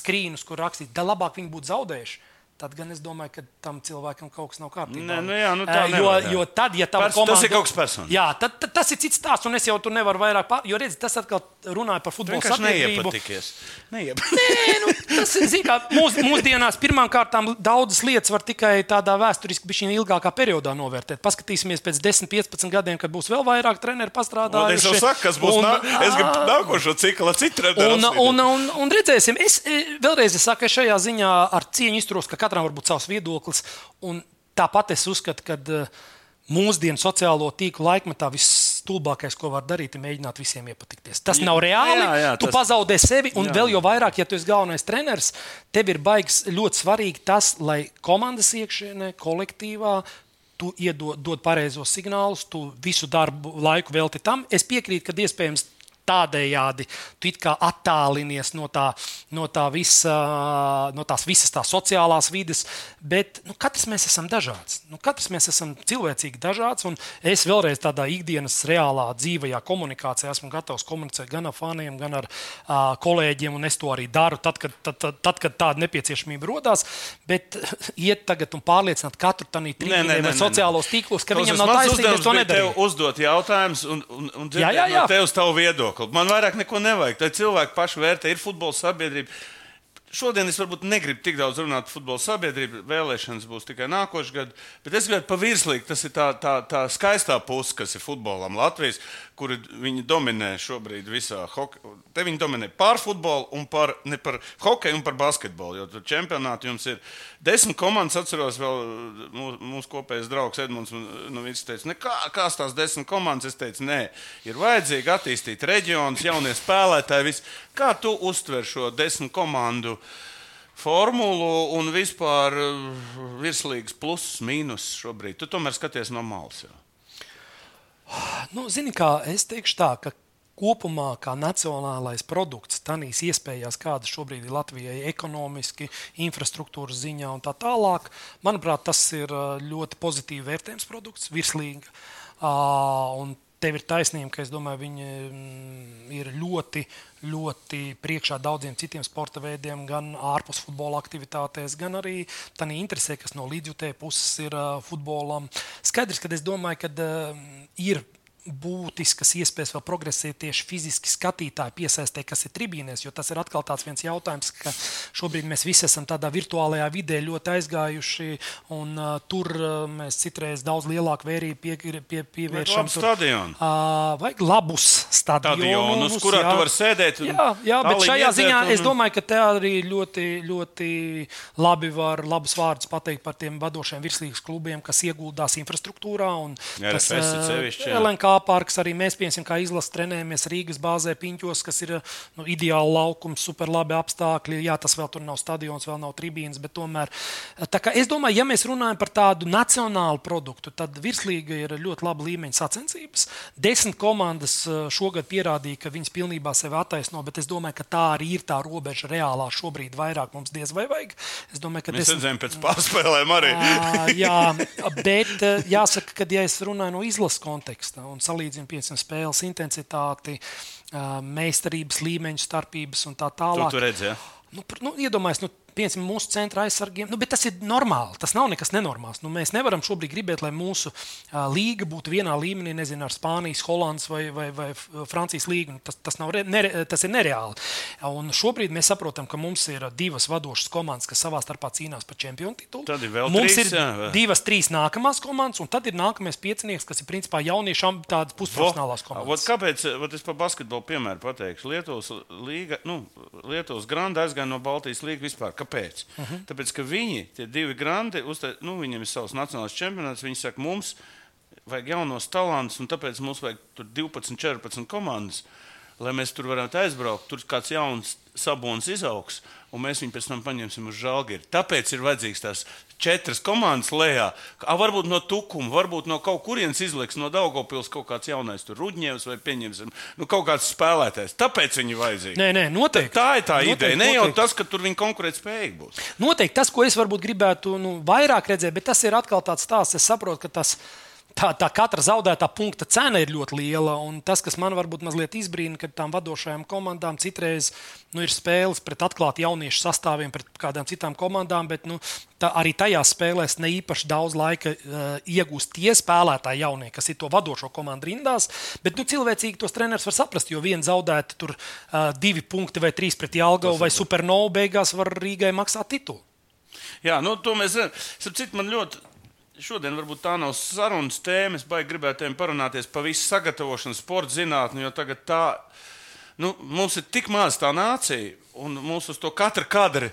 skrīnus, kur rakstīts, da labāk viņi būtu zaudējuši. Tad gan es domāju, ka tam cilvēkam kaut kas nav kārtībā. Nē, nu jā, nu tā Eh, jo, nevar, jo tad, ja Pers- tas komanda, ir kaut kas personīgs. Jā, tad, tad tas ir cits stāsts, un es jau tur nevaru vairāk pār... Jo, redziet, tas atkal runāja par futbola neiepatikies. Neiep... Nē, nu, tas ir zin kā, mūs, mūsdienās pirmām kārtām daudzas lietas var tikai tādā vēsturiski, šī ilgākā periodā novērtēt. Paskatīsimies pēc 10, 15 gadiem, kad būs vēl vairāk treneru Un pastrādājuši. Es jau saku, kas būs. Un- nā... Es gribu nākošo ciklu citu Un, treneru. un, un, un redzēsim, es e, vēlreiz es saku, es šajā ziņā ar cieņu izturos, ka katram var būt savs viedoklis. Tāpat es uzskatu, ka e, mūsdienu sociālo tīklu laikmetā visstulbākais, ko var darīt, ir mēģināt visiem iepatikties. Tas nav reāli. jā, jā, tu tas- pazaudē sevi, un jā. vēl jau vairāk, ja tu esi galvenais treneris, tev ir baigs ļoti svarīgi tas, lai komandas iekšienē, kolektīvā. Tu iedod dod pareizos signālus, tu visu darbu laiku velti tam. Es piekrītu, ka iespējams tādējādi tu kā attālinies no, tā, no, tā visa, no tās visas tās sociālās vides, bet nu, katrs mēs esam dažāds. Nu, katrs mēs esam cilvēcīgi dažāds, un es vēlreiz tādā ikdienas reālā dzīvajā komunikācijā esmu gatavs komunicēt gan ar faniem, gan ar uh, kolēģiem, un es to arī daru tad, kad, tad, tad, tad, kad tāda nepieciešamība rodās. Bet iet tagad un pārliecināt katru trījumā nē, vai sociālos tīklos, ka viņam Klausies, nav taisnība, es to nedaru. Tev uzdot jautājumus un, un, un Jā, jā, dzirdēt jā. no tevis tavu viedokli. Man vairāk neko nevajag. Tā cilvēki paši vērtē, ir futbola sabiedrība. Šodien es varbūt negribu tik daudz runāt par futbola sabiedrību. Vēlēšanas būs tikai nākošais gads. Bet es gribētu pa virslīgi, tas ir tā, tā, tā skaistā puse, kas ir futbolam Latvijas, kuri viņi dominē šobrīd visā hokeja. Te viņi dominē pār futbolu un par, ne par hokeju un par basketbolu. Jo tur čempionātā jums ir desmit komandas. Atceros, vēl mūsu, mūsu kopējais draugs Edmunds no Vīsas teica, kā, kās tās desmit komandas. Es teicu, nē, ir vajadzīgi attīstīt reģionus, jaunie spēlētāji. Viss. Kā tu uztver šo desmit komandu? Formulu un vispār uh, virslīgas plusus, mīnus šobrīd. Tu tomēr skaties no malas. Nu, zini, kā es teikšu tā, ka kopumā kā nacionālais produkts, tādīs iespējās, kādas šobrīd ir Latvijai ekonomiski, infrastruktūras ziņā un tā tālāk, manuprāt, tas ir uh, ļoti pozitīvi vērtējams produkts, virslīga. Uh, tev ir taisnība, ka domāju, viņi mm, ir ļoti, ļoti priekšā daudziem citiem sporta veidiem, gan ārpus futbola aktivitātēs, gan arī tādā interesē, kas no līdzjutēju puses ir futbolam. Skaidrs, ka es domāju, ka ir būtiskas iespējas vēl progresēt tieši fiziski skatītāju piesaistē, kas ir tribīnēs. Jo tas ir atkal tāds viens jautājums, ka šobrīd mēs visi esam tādā virtuālajā vidē ļoti aizgājuši, un uh, tur uh, mēs citreiz daudz lielāku vērību pie, pie, pievēršam. Tur, stadionu. Uh, vajag labus stadionus, kurā jā. tu vari sēdēt. Jā, jā bet šajā ziņā un... es domāju, ka te arī ļoti, ļoti labi var labus vārdus pateikt par tiem vadošiem virslīgas klubiem, kas ieguldās infrastruktūrā. Un jā, tas ir uh. LNK parks, arī mēs, piemēram, kā izlases trenējamies Rīgas bāzē, Piņķos, kas ir nu, ideāli laukums, super labi apstākļi. Jā, tas vēl tur nav stadions, vēl nav tribīnas, bet tomēr. Es domāju, ja mēs runājam par tādu nacionālu produktu, tad virslīga ir ļoti laba līmeņa sacensības. Desmit komandas eh, šogad pierādīja, ka viņas pilnībā sevi attaisno, bet es domāju, ka tā arī ir tā robeža reālā šobrīd vairāk mums diez vai vajag. Es domāju, ka mēs desmit... redzējām pēc pārspēlēm arī. jā, bet eh, jāsaka, ka ja es runāju no izlases konteksta un salīdzinu piemēram spēles intensitāti, meistarības līmeņu starpības un tā tālāk. Tu, tu redzi, ja? nu, nu, iedomājies, nu, piemēram, mūsu centra aizsargiem. Nu, tas ir normāli. Tas nav nekas nenormāls. Nu, mēs nevaram šobrīd gribēt, lai mūsu uh, līga būtu vienā līmenī, nezinu, ar Spānijas, Holandas vai, vai, vai Francijas līgu. Nu, tas, tas, nav, nere, tas ir nereāli. Un šobrīd mēs saprotam, ka mums ir divas vadošas komandas, kas savā starpā cīnās par čempionu titulu. Tad ir vēl mums trīs, ir jā, divas, trīs nākamās komandas, un tad ir nākamais piecinieks, kas ir principā jauniešu tādas pusprofesionālās komandas. Vot kāpēc? Vot es par basketbolu piemēru pateikšu. Lietuvas, līga, nu, Lietuvas granda aizgāja no Baltijas līnijas vispār. Kāpēc? Uh. -huh. Tāpēc, ka viņi, tie divi grandi, uztā, nu, viņiem ir savs nacionālais čempionāts, viņi saka, mums vajag jaunos talantus, un tāpēc mums vajag 12, 14 komandas, lai mēs tur varētu aizbraukt. Tur kāds jauns sabons izaugs, un mēs viņu pēc tam paņemsim uz žāģeri. Tāpēc ir vajadzīgs tās četras komandas lejā. A, varbūt no Tukuma, varbūt no kaut kurienes izliks no Daugopils kaut kāds jaunais Rudņevs vai pieņemsim nu, kaut kāds spēlētājs. Tāpēc viņi vajadzīgi. Nē, nē, noteikti. Tā, tā ir tā noteikti, ideja. Ne jau tas, ka tur viņi konkurētspējīgi būs. Noteikti tas, ko es varbūt gribētu nu, vairāk redzēt, bet tas ir atkal tāds stāsts. Es saprotu, ka tas ir tā, tā katra zaudētā punkta cena ir ļoti liela. Tas, kas man varbūt mazliet izbrīna, ka tām vadošajām komandām citreiz nu, ir spēles pret atklāti jauniešu sastāviem, pret kādām citām komandām, bet nu, tā, arī tajās spēlēs ne īpaši daudz laika uh, iegūst tie spēlētāji jaunie, kas ir to vadošo komandu rindās. Bet nu, cilvēcīgi tos treneris var saprast, jo viena zaudēta tur uh, divi punkti vai trīs pret Jālgavu vai Supernovu beigās var Rīgai maksāt titulu. Jā, nu, to mēs. Citu, man ļoti Šodien varbūt tā nav sarunas tēma. Es baigi gribētu parunāties par visu sagatavošanu, sporta zinātni, jo tagad tā, nu, mums ir tik maz tā nācija, un mums uz to katra kadra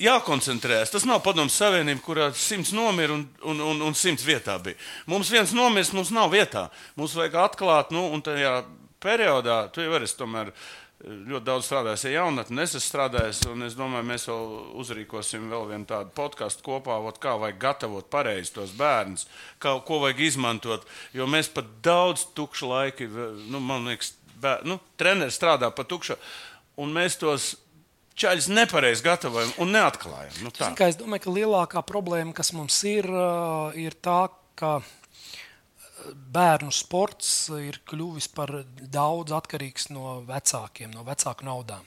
jākoncentrējas. Tas nav padomus savienība, kurā simts nomira un, un, un, un simts vietā bija. Mums viens nomirs, mums nav vietā. Mums vajag atklāt, nu, un tajā periodā, tu jau esi tomēr ļoti daudz strādājis ar jaunatni, es esmu strādājis, un es domāju, mēs vēl uzrīkosim vēl vienu tādu podkāstu kopā, ot, kā vajag gatavot pareizi tos bērnus, kā, ko vajag izmantot. Jo mēs pat daudz tukšu laiku, nu, man liekas, bēr, nu, treneris strādā pa tukšu, un mēs tos čaļus nepareizi gatavojam un neatklājam. Nu, Zin, es domāju, ka lielākā problēma, kas mums ir, ir tā, ka bērnu sports ir kļuvis par daudz atkarīgs no vecākiem, no vecāku naudām.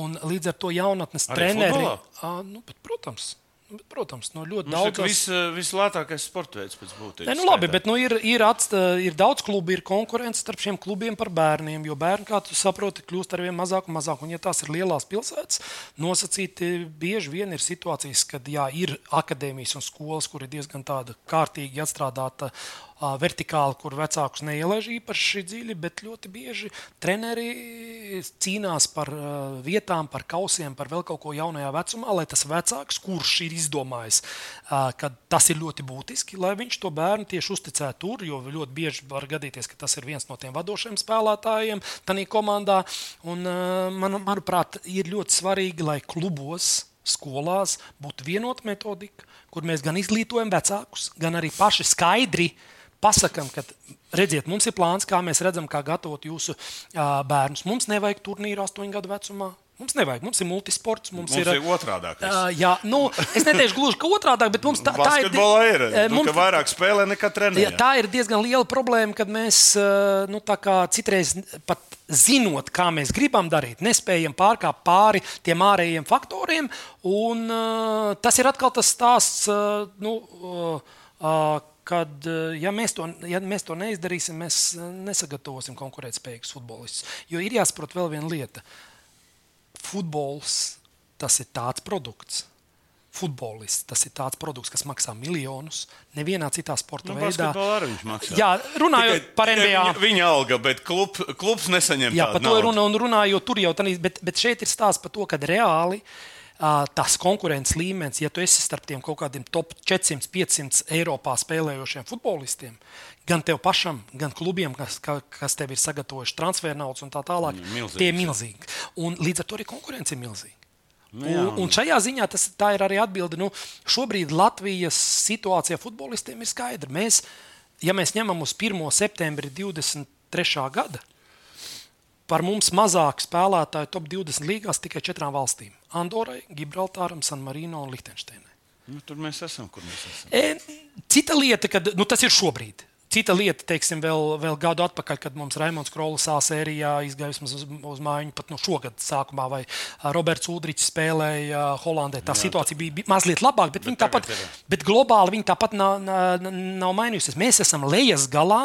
Un līdz ar to jaunatnes Arī treneri, a, nu, bet, protams, Bet, protams, no ļoti Mums daudz. Tas vis, vislētākais sporta veids pēc būtības. Nē, nu, labi, bet nu, ir, ir, atst, ir daudz klubu, ir konkurence starp šiem klubiem par bērniem. Jo bērni, kā tu saproti, kļūst ar vien mazāk un mazāk. Un, ja tās ir lielās pilsētas, nosacīti bieži vien ir situācijas, kad jā, ir akadēmijas un skolas, kur ir diezgan tāda kārtīgi atstrādāta vertikāli, kur vecākus neielaiž īpaši dziļi, bet ļoti bieži treneri cīnās par uh, vietām, par kausiem, par vēl kaut ko jaunajā vecumā, lai tas vecāks, kurš ir izdomājis, uh, ka tas ir ļoti būtiski, lai viņš to bērnu tieši uzticētu tur, jo ļoti bieži var gadīties, ka tas ir viens no tiem vadošiem spēlētājiem tajā komandā. Un, uh, man, manuprāt, ir ļoti svarīgi, lai klubos skolās būtu vienota metodika, kur mēs gan izglītojam vecākus, gan arī paši skaidri pasakām, ka, redziet, mums ir plāns, kā mēs redzam, kā gatavot jūsu bērnus. Mums nevajag turnīru astoņu gadu vecumā. Mums nevajag, mums ir multisports. Mums, Mums ir otrādi. Uh, jā, nu, es neteikšu gluži, ka otrādi, bet mums tā, tā ir. Basketbolā ir. Nu, mums- ka vairāk spēlē nekā Jā, trenē. tā ir diezgan liela problēma, kad mēs nu, citreiz pat zinot, kā mēs gribam darīt, nespējam pārkāpt pāri tiem ārējiem faktoriem. Un, uh, tas ir atkal tas stāsts, uh, nu, uh, uh, kad uh, ja mēs, to, ja mēs to neizdarīsim, mēs uh, nesagatavosim konkurētspējīgus futbolistus. Jo ir jāsaprot vēl viena lieta. Futbols tas ir tāds produkts. Futbolists tas ir tāds produkts, kas maksā miljonus. Nevienā citā sporta Nu, veidā. arī viņš maksā. Jā, runājot Tikai- par NBA. Viņa, viņa alga, bet klub, klubs nesaņem Jā, par to ir runa un runājot tur jau tādā, bet, bet šeit ir stāsts par to, ka reāli ā, tas konkurences līmenis, ja tu esi starp tiem kaut kādiem top 400, 500 Eiropā spēlējošiem futbolistiem, gan tev pašam, gan klubiem, kas, ka- kas tev ir sagatavojuši transfer naudas un tā tālāk, milzīgs, tie ir milzīgi. Un līdz ar to arī konkurence ir milzīga. Nu, Un, un šajā ziņā tas tā ir arī atbilde. Nu, šobrīd Latvijas situācija futbolistiem ir skaidra. Mēs, ja mēs ņemam uz 1. septembri 23. gada, par mums mazāk spēlētāju top 20 līgās tikai četrām valstīm - Andorai, Gibraltāram, San Marino un Liechtensteinai. Nu, tur mēs esam, kur mēs esam. E, cita lieta, kad nu, tas ir šobrīd. Cita lieta, teiksim, vēl, vēl gadu atpakaļ, kad mums Raimons Krolis A sērijā izgāja vismaz uz, uz mājiņu, pat no šogad sākumā, vai Roberts Udrichs spēlēja Holandē. Tā Jā, situācija bija, mazliet labāka, bet, bet, tāpat, bet globāli viņa tāpat nav, nav, nav mainījusies. Mēs esam lejas galā.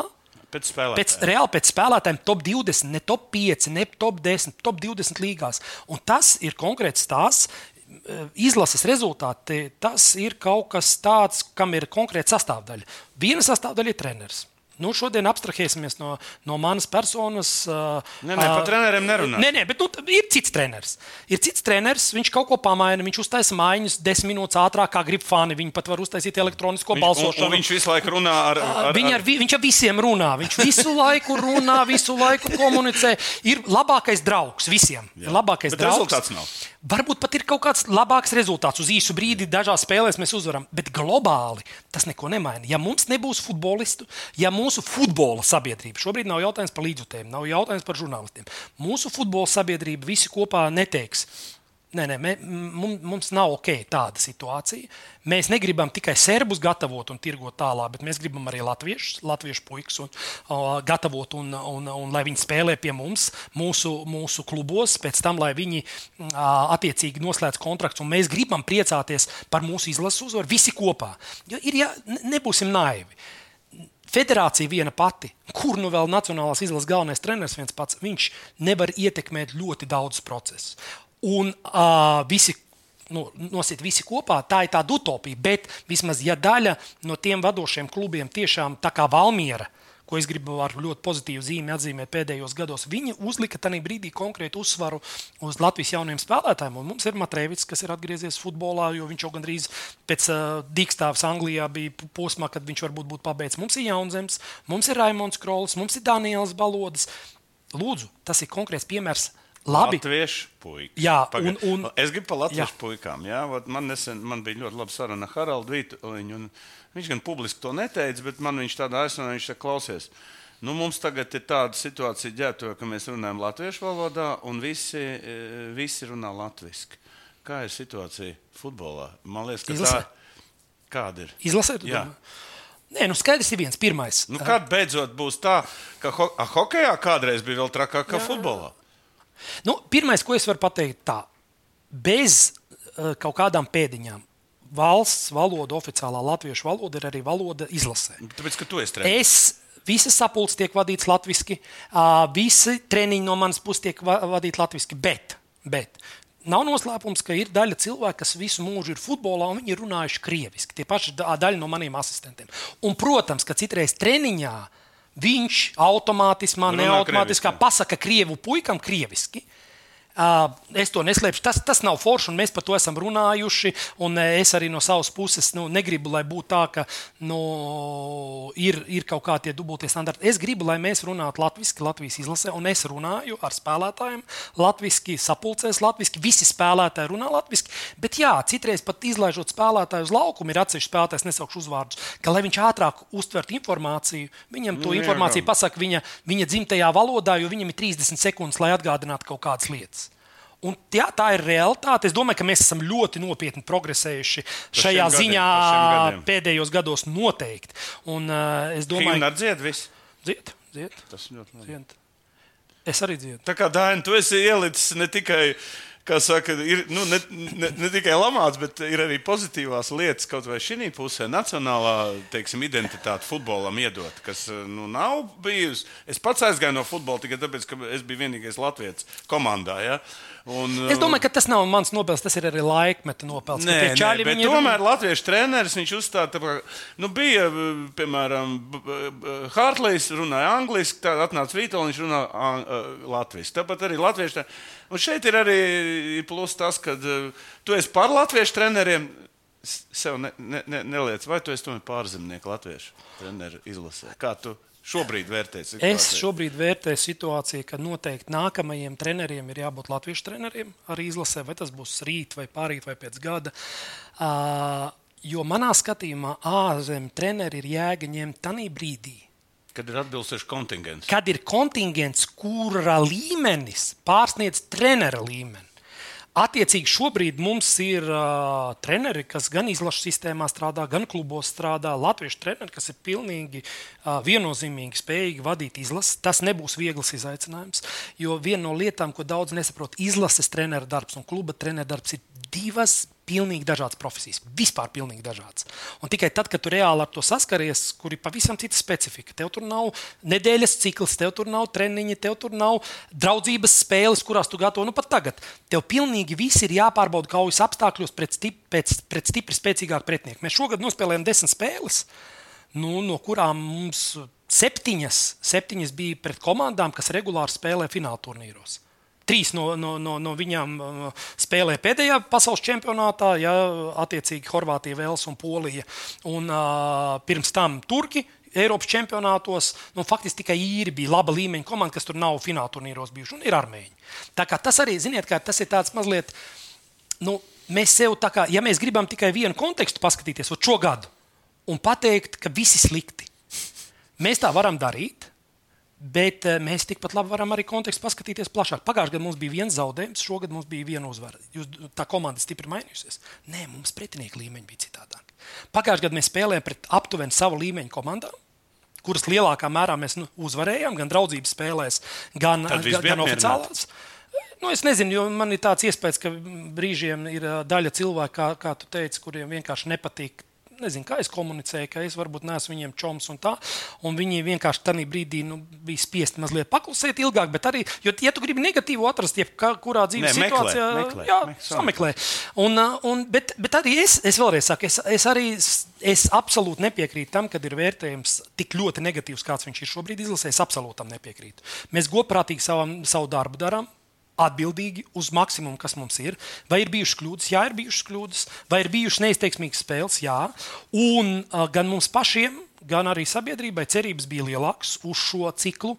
Pēc spēlēm. Pēc, reāli pēc spēlētājiem top 20, ne top 5, ne top 10, top 20 līgās. Un tas ir konkrēts stāsts. eh, Izlases rezultāti tas ir kaut kas tāds, kam ir konkrēta sastāvdaļa. Viena sastāvdaļa ir treneris. Nu, šodien abstrahēsimies no, no manas personas. Nē, nē, par treneriem nerunā. Nē, nē, bet nu, ir cits treneris. Ir cits treneris, viņš kaut ko pamaina, viņš uztaisa mājiņas desmit minūtes ātrāk, kā grib fani. Viņi pat var uztaisīt elektronisko Viņš, un, balsošanu. un viņš visu laiku runā ar, ar, Viņa ar, vi- viņš ar visiem runā. Viņš visu laiku runā, visu laiku komunicē. Ir labākais draugs visiem. Ir labākais Bet draugs. rezultāts nav. Varbūt pat ir kaut kāds labāks rezultāts. Uz īsu brīdi dažās spēlēs mēs uzvaram, bet globāli tas neko nemaina. Ja mums nebūs futbolistu, ja mūsu futbola sabiedrība, šobrīd nav jautājums par līdzjutējiem, nav jautājums par žurnālistiem, mūsu futbola sabiedrība visi kopā neteiks. Nē, nē, mē, mums, nav ok tāda situācija. Mēs negribam tikai serbus gatavot un tirgot tālāk, bet mēs gribam arī latviešus, latviešu puikas un, uh, gatavot un, un, un lai viņi spēlē pie mums, mūsu, mūsu klubos, pēc tam, lai viņi uh, attiecīgi noslēdz kontrakts. Un mēs gribam priecāties par mūsu izlases uzvaru visi kopā. Jo ir, ja, ne- nebūsim naivi. Federācija viena pati, kur nu vēl Nacionālās izlases galvenais treneris viens pats, viņš nevar ietekmēt ļoti daudzus procesus. Un uh, visi. Nu, nosiet visi kopā, tā ir tāda utopija. Bet vismaz, ja daļa no tiem vadošiem klubiem tiešām tā kā Valmiera, ko es gribu ar ļoti pozitīvu zīmi atzīmēt pēdējos gados, viņi uzlika tajā brīdī konkrētu uzsvaru uz Latvijas jauniem spēlētājiem. Un mums ir Matrēvits, kas ir atgriezies futbolā, jo viņš jau gandrīz pēc uh, dīkstāvs Anglijā bija posmā, kad viņš varbūt būtu pabeidzis. Mums ir Jaunzems, mums ir Raimons Krols, mums ir Daniels Balodas. Lūdzu, tas ir konkrēts piemērs. Labi, Latviešu puikas. Jā, Pagad. un- un- Es gribu par latviešu Jā. puikām. Jā, Vot man, nesen, man bija ļoti laba saruna ar Haraldu Vītuļu. un Viņš gan publiski to neteica, bet man viņš tādā aizsmeļā, viņš saka, klausies. Nu, mums tagad ir tāda situācija, ģērbtuvē, ka mēs runājam latviešu valodā, un visi, eh, visi runā latviešu. Kā ir situācija futbolā? Man liekas, ka Izlasē? tā kāda ir. izlasēt. Jā. Nē, nu skaidrs ir viens. Pirmais. Nu, kad beidzot būs tā, ka ho a, hokejā kādreiz bija vēl trakāk kā futbolā? Nu, pirmais, ko es varu pateikt, tā, bez uh, kaut kādām pēdiņām. Valsts valoda, oficiālā latviešu valoda, ir arī valoda izlasē. Tāpēc, ka tu esi treneris. Es visas sapulces tiek vadīts latviešu, visi treniņi no manas puses tiek va vadīti latviešu, bet, bet nav noslēpums, ka ir daļa cilvēku, kas visu mūžu ir futbolā, un viņi ir runājuši krieviski. Tie paši da- daļa no maniem asistentiem. Un, protams, ka citreiz treniņā viņš automātiski, neautomātiski pasaka krievu puikam krieviski. Es to neslēpšu. Tas, tas nav forši, un mēs par to esam runājuši. un, Es arī no savas puses nu, negribu, lai būtu tā, ka nu, ir, ir kaut kādi dubultie standarti. Es gribu, lai mēs runātu latviešu, Latvijas izlasē, un es runāju ar spēlētājiem latviešu, sapulcēs latviešu. Visi spēlētāji runā latviešu, bet jā, citreiz pat izlaižot spēlētāju uz laukumu, ir atsevišķi spēlētājs, nesaukšu uzvārdus, ka, lai viņš ātrāk uztvertu informāciju, viņam to Nu, informāciju pasaka viņa, viņa dzimtajā valodā, jo viņam ir 30 sekundes, lai atgādinātu kaut kādas lietas. Un, jā, tā ir realitāte. Es domāju, ka mēs esam ļoti nopietni progresējuši šajā šiem gadiem, ziņā gadiem. pēdējos gados noteikti. Un, uh, es domāju, dzied viss. dzied, dzied, Tas ļoti dzied. Es arī dziedu. Tā kā Dāna, tu esi ielicis ne tikai. Saka, ir nu, ne, ne, ne tikai lamāts, bet ir arī pozitīvās lietas, kaut vai šī pusē, nacionālā teiksim, identitāte futbolam iedot, kas nu, nav bijusi. Es pats aizgāju no futbola tikai tāpēc, ka es biju vienīgais Latvijas komandā. Ja? Un, Es domāju, ka tas nav mans nopelns, tas ir arī laikmeta nopelns. Nē, nē, čaļi, bet viņi ir- tomēr Latvijas treneris viņš uzstāda, ka nu, bija, piemēram, Hartlīs runāja angliski, tad atnāca Vītols, viņš runāja uh, latviešu. Tāpat arī latviešu. tre- Un šeit ir arī plus tas, ka uh, tu esi par latviešu treneriem. Sev ne, ne, ne, neliec, vai tu esi tomēr pārzemnieks latviešu treneru izlasē? Kā tu šobrīd vērtē situāciju? Es šobrīd vērtēju situāciju, ka noteikti nākamajiem treneriem ir jābūt latviešu treneriem arī izlasē, vai tas būs rīt, vai pārīt, vai pēc gada. Uh, jo manā skatījumā ārzemju treneri ir jēga ņemt tajā brīdī, Kad ir atbilstošs kontingents. kad ir kontingents, kura līmenis pārsniedz trenera līmeni. Attiecīgi, šobrīd mums ir uh, treneri, kas gan izlašu sistēmā strādā, gan klubos strādā. Latviešu treneri, kas ir pilnīgi uh, viennozīmīgi spējīgi vadīt izlasi. Tas nebūs viegls izaicinājums, jo viena no lietām, ko daudz nesaprot, izlases treneru darbs un kluba treneru darbs ir divas pilnīgi dažādas profesijas. Vispār pilnīgi dažādas. Un tikai tad, kad tu reāli ar to saskaries, kur ir pavisam cita specifika, tev tur nav nedēļas cikls, tev tur nav treniņi, tev tur nav draudzības spēles, kurās tu gatavo. Nu, pat tagad tev pilnīgi viss ir jāpārbauda kaujas apstākļos pret, stip, pēc, pret stipri spēcīgāku pretinieku. Mēs šogad nospēlējām desmit spēles, nu, no kurām mums septiņas, septiņas bija pret komandām, kas regulāri spēlē fināla turnīros. Trīs no, no, no, no viņām uh, spēlē pēdējā pasaules čempionātā, ja attiecīgi Horvātija, Vels un Polija. Un, uh, pirms tam Turki. Eiropas čempionātos nu, faktiski tikai īri bija laba līmeņa komanda, kas tur nav fināla turnīros bijuši, un ir armēņi. Tā kā tas arī, ziniet, kā tas ir tāds mazliet, nu, mēs sev tā kā, ja mēs gribam tikai vienu kontekstu paskatīties, šo gadu, un pateikt, ka viss ir slikti, mēs tā varam darīt. Bet eh, mēs tikpat labi varam arī kontekstu paskatīties plašāk. Pagājušajā gadā mums bija viens zaudējums, šogad mums bija viena uzvara. Jūs, tā komanda stipri mainījusies. Nē, mums pretinieku līmeņi bija citādāk. Pagājušajā gadā mēs spēlējām pret aptuveni savu līmeņu komandām, kuras lielākā mērā mēs nu, uzvarējām, gan draudzības spēlēs, gan, gan, gan oficiālās. Nu, es nezinu, jo man ir tāds iespējas, ka brīžiem ir daļa cilvēku, kā, kā tu teici, kuriem vienkārši nepatīk. Nezinu, kā es komunicēju, ka es varbūt neesmu viņiem čoms un tā. Un viņi vienkārši tajā brīdī nu, bija spiesti mazliet paklusēt ilgāk. Bet arī, jo, ja tu gribi negatīvu atrast, jebkurā dzīves meklē, situācijā, meklē, jā, meklē, sameklē. Un, un, bet, bet arī es, es vēlreiz saku, es, es arī es absolūti nepiekrītu tam, kad ir vērtējums tik ļoti negatīvs, kāds viņš ir šobrīd izlasē. Es absolūti tam nepiekrītu. Mēs godprātīgi savam, savu darbu darām. Atbildīgi uz maksimumu, kas mums ir. Vai ir bijušas kļūdas? Jā, ir bijušas kļūdas. Vai ir bijušas neizteiksmīgas spēles? Jā. Un gan mums pašiem, gan arī sabiedrībai cerības bija lielākas uz šo ciklu.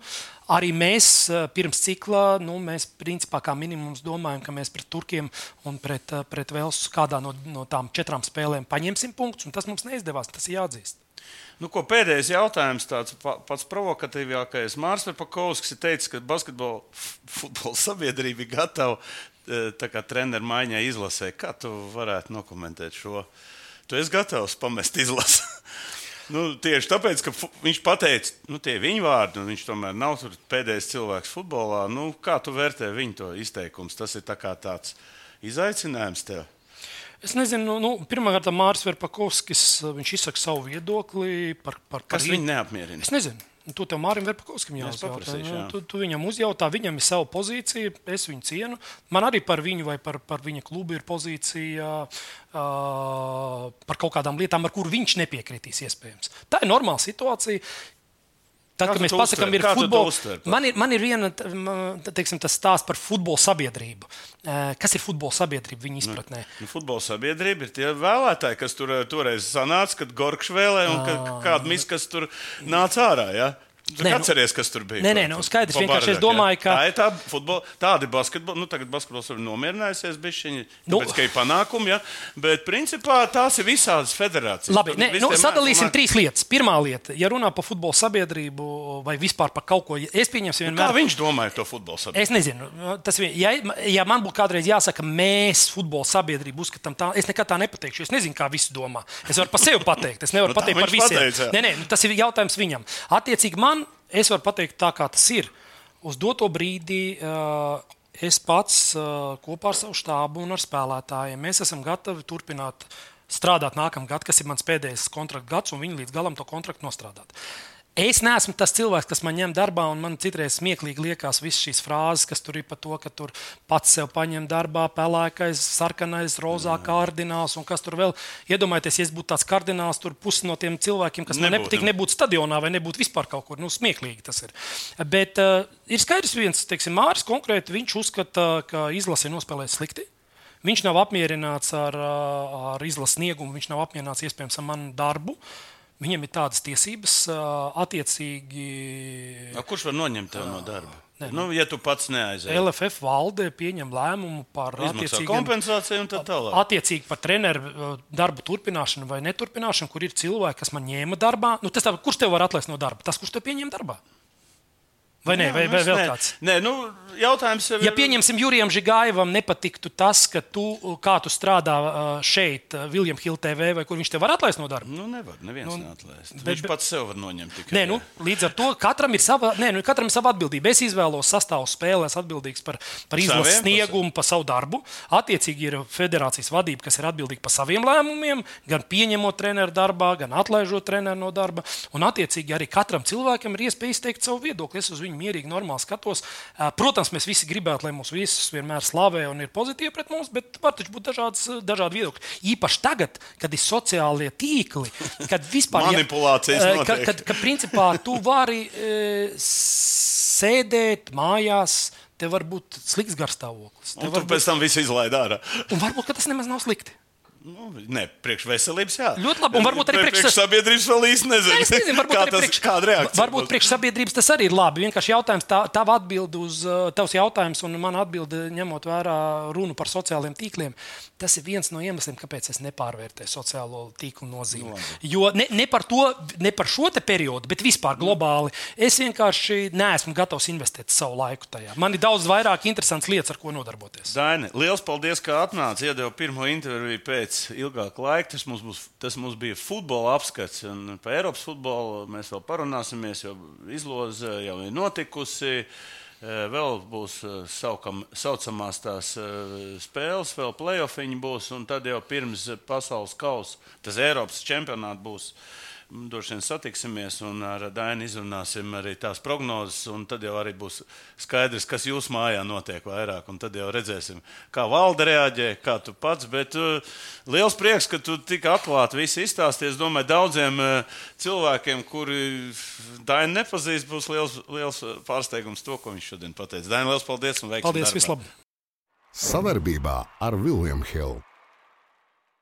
Arī mēs pirms cikla, nu, mēs principā kā minimums domājam, ka mēs pret Turkiem un pret, pret Velsu kādā no, no tām četrām spēlēm paņemsim punktus, un tas mums neizdevās. Tas ir jāatzīst. Nu, ko, pēdējais jautājums, tāds pa, pats provokatīvākais. Mārcis Kalniņš ir teicis, ka basketbola futbola sabiedrība ir gatava kā treneru maiņai izlasē. Kā tu varētu nokomentēt šo? Tu esi gatavs pamest izlasi. nu, tieši tāpēc, ka viņš pateica, nu, tie ir viņa vārdi, un viņš tomēr nav pēdējais cilvēks futbolā. Nu, kā tu vērtē viņa to izteikumus? Tas ir tā tāds izaicinājums tev. Es nezinu, nu, pirmkārt, Mārcis Verpakovskis viņš izsaka savu viedokli par, par, par Kas viņu neapmierina? Es nezinu. Un to tev Mārim jāuzjautā. paprasīšu, Nu, jā. Tu, tu viņam uzjautā, viņam ir sava pozīcija, es viņu cienu. Man arī par viņu vai par, par viņa klubu ir pozīcija uh, par kaut kādām lietām, ar kurām viņš nepiekritīs iespējams. Tā ir normāla situācija. Tad, kad mēs pasakām, ir futbols, man ir, man ir viena, teiksim, stāsts par futbola sabiedrību. Eh, Kas ir futbola sabiedrība viņa izpratnē? Nu, futbola sabiedrība ir tie vēlētāji, kas tur eh, toreiz sanāca, kad Gorkšs vēlēja un ka, kāda miskas tur nāca ārā. Ja? Nē, nu- atceries, kas tur bija? Nē, nē, nu, skaidrs, vienkārši es domāju, ka- Tā ir tā futbola, tāda basketbola, nu, tagad basketbols ir nomierinājusies, Nu- tāpēc, ka ir panākumi, ja? bet principā tās ir visādas federācijas. Labi, visi nu, sadalīsim mēsli- trīs lietas. Pirmā lieta, ja runā par futbola sabiedrību vai vispār par kaut ko, es pieņemšu, Nu, Kā vienmēr. viņš domāja to futbola sabiedrību? Es nezinu, tas, ja, ja man būtu kādreiz jāsaka, mēs futbola sabiedrību uzskatām tā, es nekad tā nepateikšu. Es nezinu, kā visi domā. Es varu par sevi pateikt, es nevaru Nu, pateikt par visiem. pateica, nē, nē, nu, tas ir jautājums viņam. Attiecīgi man, es varu pateikt tā, kā tas ir. Uz doto brīdi uh, es pats uh, kopā ar savu štābu un ar spēlētājiem mēs esam gatavi turpināt strādāt nākamā gada, kas ir mans pēdējais kontrakta gads, un viņi līdz galam to kontraktu nostrādāt. Es neesmu tas cilvēks, kas man ņem darbā, un man citreiz smieklīgi liekas visas šīs frāzes, kas tur ir par to, ka tur pats sev paņem darbā, pelēkais, sarkanais, rozā kardināls un kas tur vēl. Iedomājieties, ja es būtu tāds kardināls, tur pusi no tiem cilvēkiem, kas man Nebūtu. nepatīk, nebūtu stadionā vai nebūtu vispār kaut kur. Nu, smieklīgi tas ir. Bet uh, ir skaidrs, viens, teiksim, Māris konkrēti, viņš uzskata, ka izlase ir nospēlējusi slikti. Viņš nav apmierināts ar, ā, ar izlases sniegumu, viņš nav apmierināts iespējams ar manu darbu. Viņam ir tādas tiesības, attiecīgi A, Kurš var noņemt tev no darba? Nē, Nu, ja tu pats neaizēji. LFF valde pieņem lēmumu par kompensāciju un tā tālāk. Attiecīgi par treneru darbu turpināšanu vai neturpināšanu, kur ir cilvēki, kas man ņēma darbā. Nu, tas tā, kurš tev var atlaist no darba? Tas, kurš tev pieņem darbā? Vai nē, vai, nu, vai vēl ne- kāds? Nē, nu, jautājums jau Ja pieņemsim, Jurijam Žigājevam nepatiktu tas, ka tu, kā tu strādā uh, šeit, Viljam Hill TV, vai kur viņš te var atlaist no darba. Nu, nevar, neviens nu, neatlaist. bet- Viņš pats sev var noņemt tikai. Nē, nu, līdz ar to katram ir sava, nē, nu, katram ir sava atbildība. Es izvēlos sastāvu spēlē, esmu atbildīgs par, par izlases sniegumu, par savu darbu. Attiecīgi ir federācijas vadība, kas ir atbildīga par saviem lēmumiem, gan pieņemot treneru darbā, gan atlaižot treneru no darba. Un, attiecīgi, arī katram cilvēkam ir iespēja izteikt savu viedokli. Es uz viņu mierīgi, normāli skatos. Protams, mēs visi gribētu, lai mūs visus vienmēr slavē un ir pozitīvi pret mums, bet var taču būt dažādas, dažādi viedokļi. Īpaši tagad, kad ir sociālie tīkli, kad vispār ja- Manipulācijas notiek. kad, kad, ka principā tu vari e, sēdēt mājās, tev var būt slikts garstāvoklis. Un Tev tu var pēc tam visu izlaidi ārā. Un varbūt tas nemaz nav slikti. Nu, nē, priekš veselības, jā. Ļoti labi, un varbūt arī priekš, priekš- sabiedrības vēl īsti nezinu. Es nezinu, varbūt kā tas, priekš, kāda reakcija. varbūt būs. priekš sabiedrības tas arī ir labi. Vienkārši jautājums, tā, tava atbilde uz uh, tavs jautājums un man atbilde, ņemot vērā runu par sociālajiem tīkliem, tas ir viens no iemesliem, kāpēc es nepārvērtēju sociālo tīklu nozīmi. Jo ne, ne, par to, ne par šo te periodu, bet vispār globāli, es vienkārši neesmu gatavs investēt savu laiku tajā. Man ir daudz vairāk interesants lietas, ar ko nodarboties. Daini, liels paldies, ka atnāci. Iedeva pirmo interviju pēc ilgāka laika. Tas mums, būs, tas mums bija futbola apskats. Par Eiropas futbolu mēs vēl parunāsimies, jo izloze jau ir notikusi. Eh, Vēl būs eh, saukam, saucamās tās eh, spēles, vēl playoffiņi būs, un tad jau pirms pasaules kausa tas Eiropas čempionāts būs. Mm, Droši vien satiksimies un ar Dainu izrunāsim arī tās prognozes. un Tad jau arī būs skaidrs, kas jūsu mājā notiek vairāk. un Tad jau redzēsim, kā valde reaģē, kā tu pats. Bet uh, liels prieks, ka tu tik atklāti visu izstāstīji. Es domāju, daudziem uh, cilvēkiem, kuri Dainu nepazīst, būs liels, liels pārsteigums to, ko viņš šodien pateica. Dainu, liels paldies un veiksmi! Paldies, darbā. vislabāk! Savarbībā ar Vilniņu Hildu.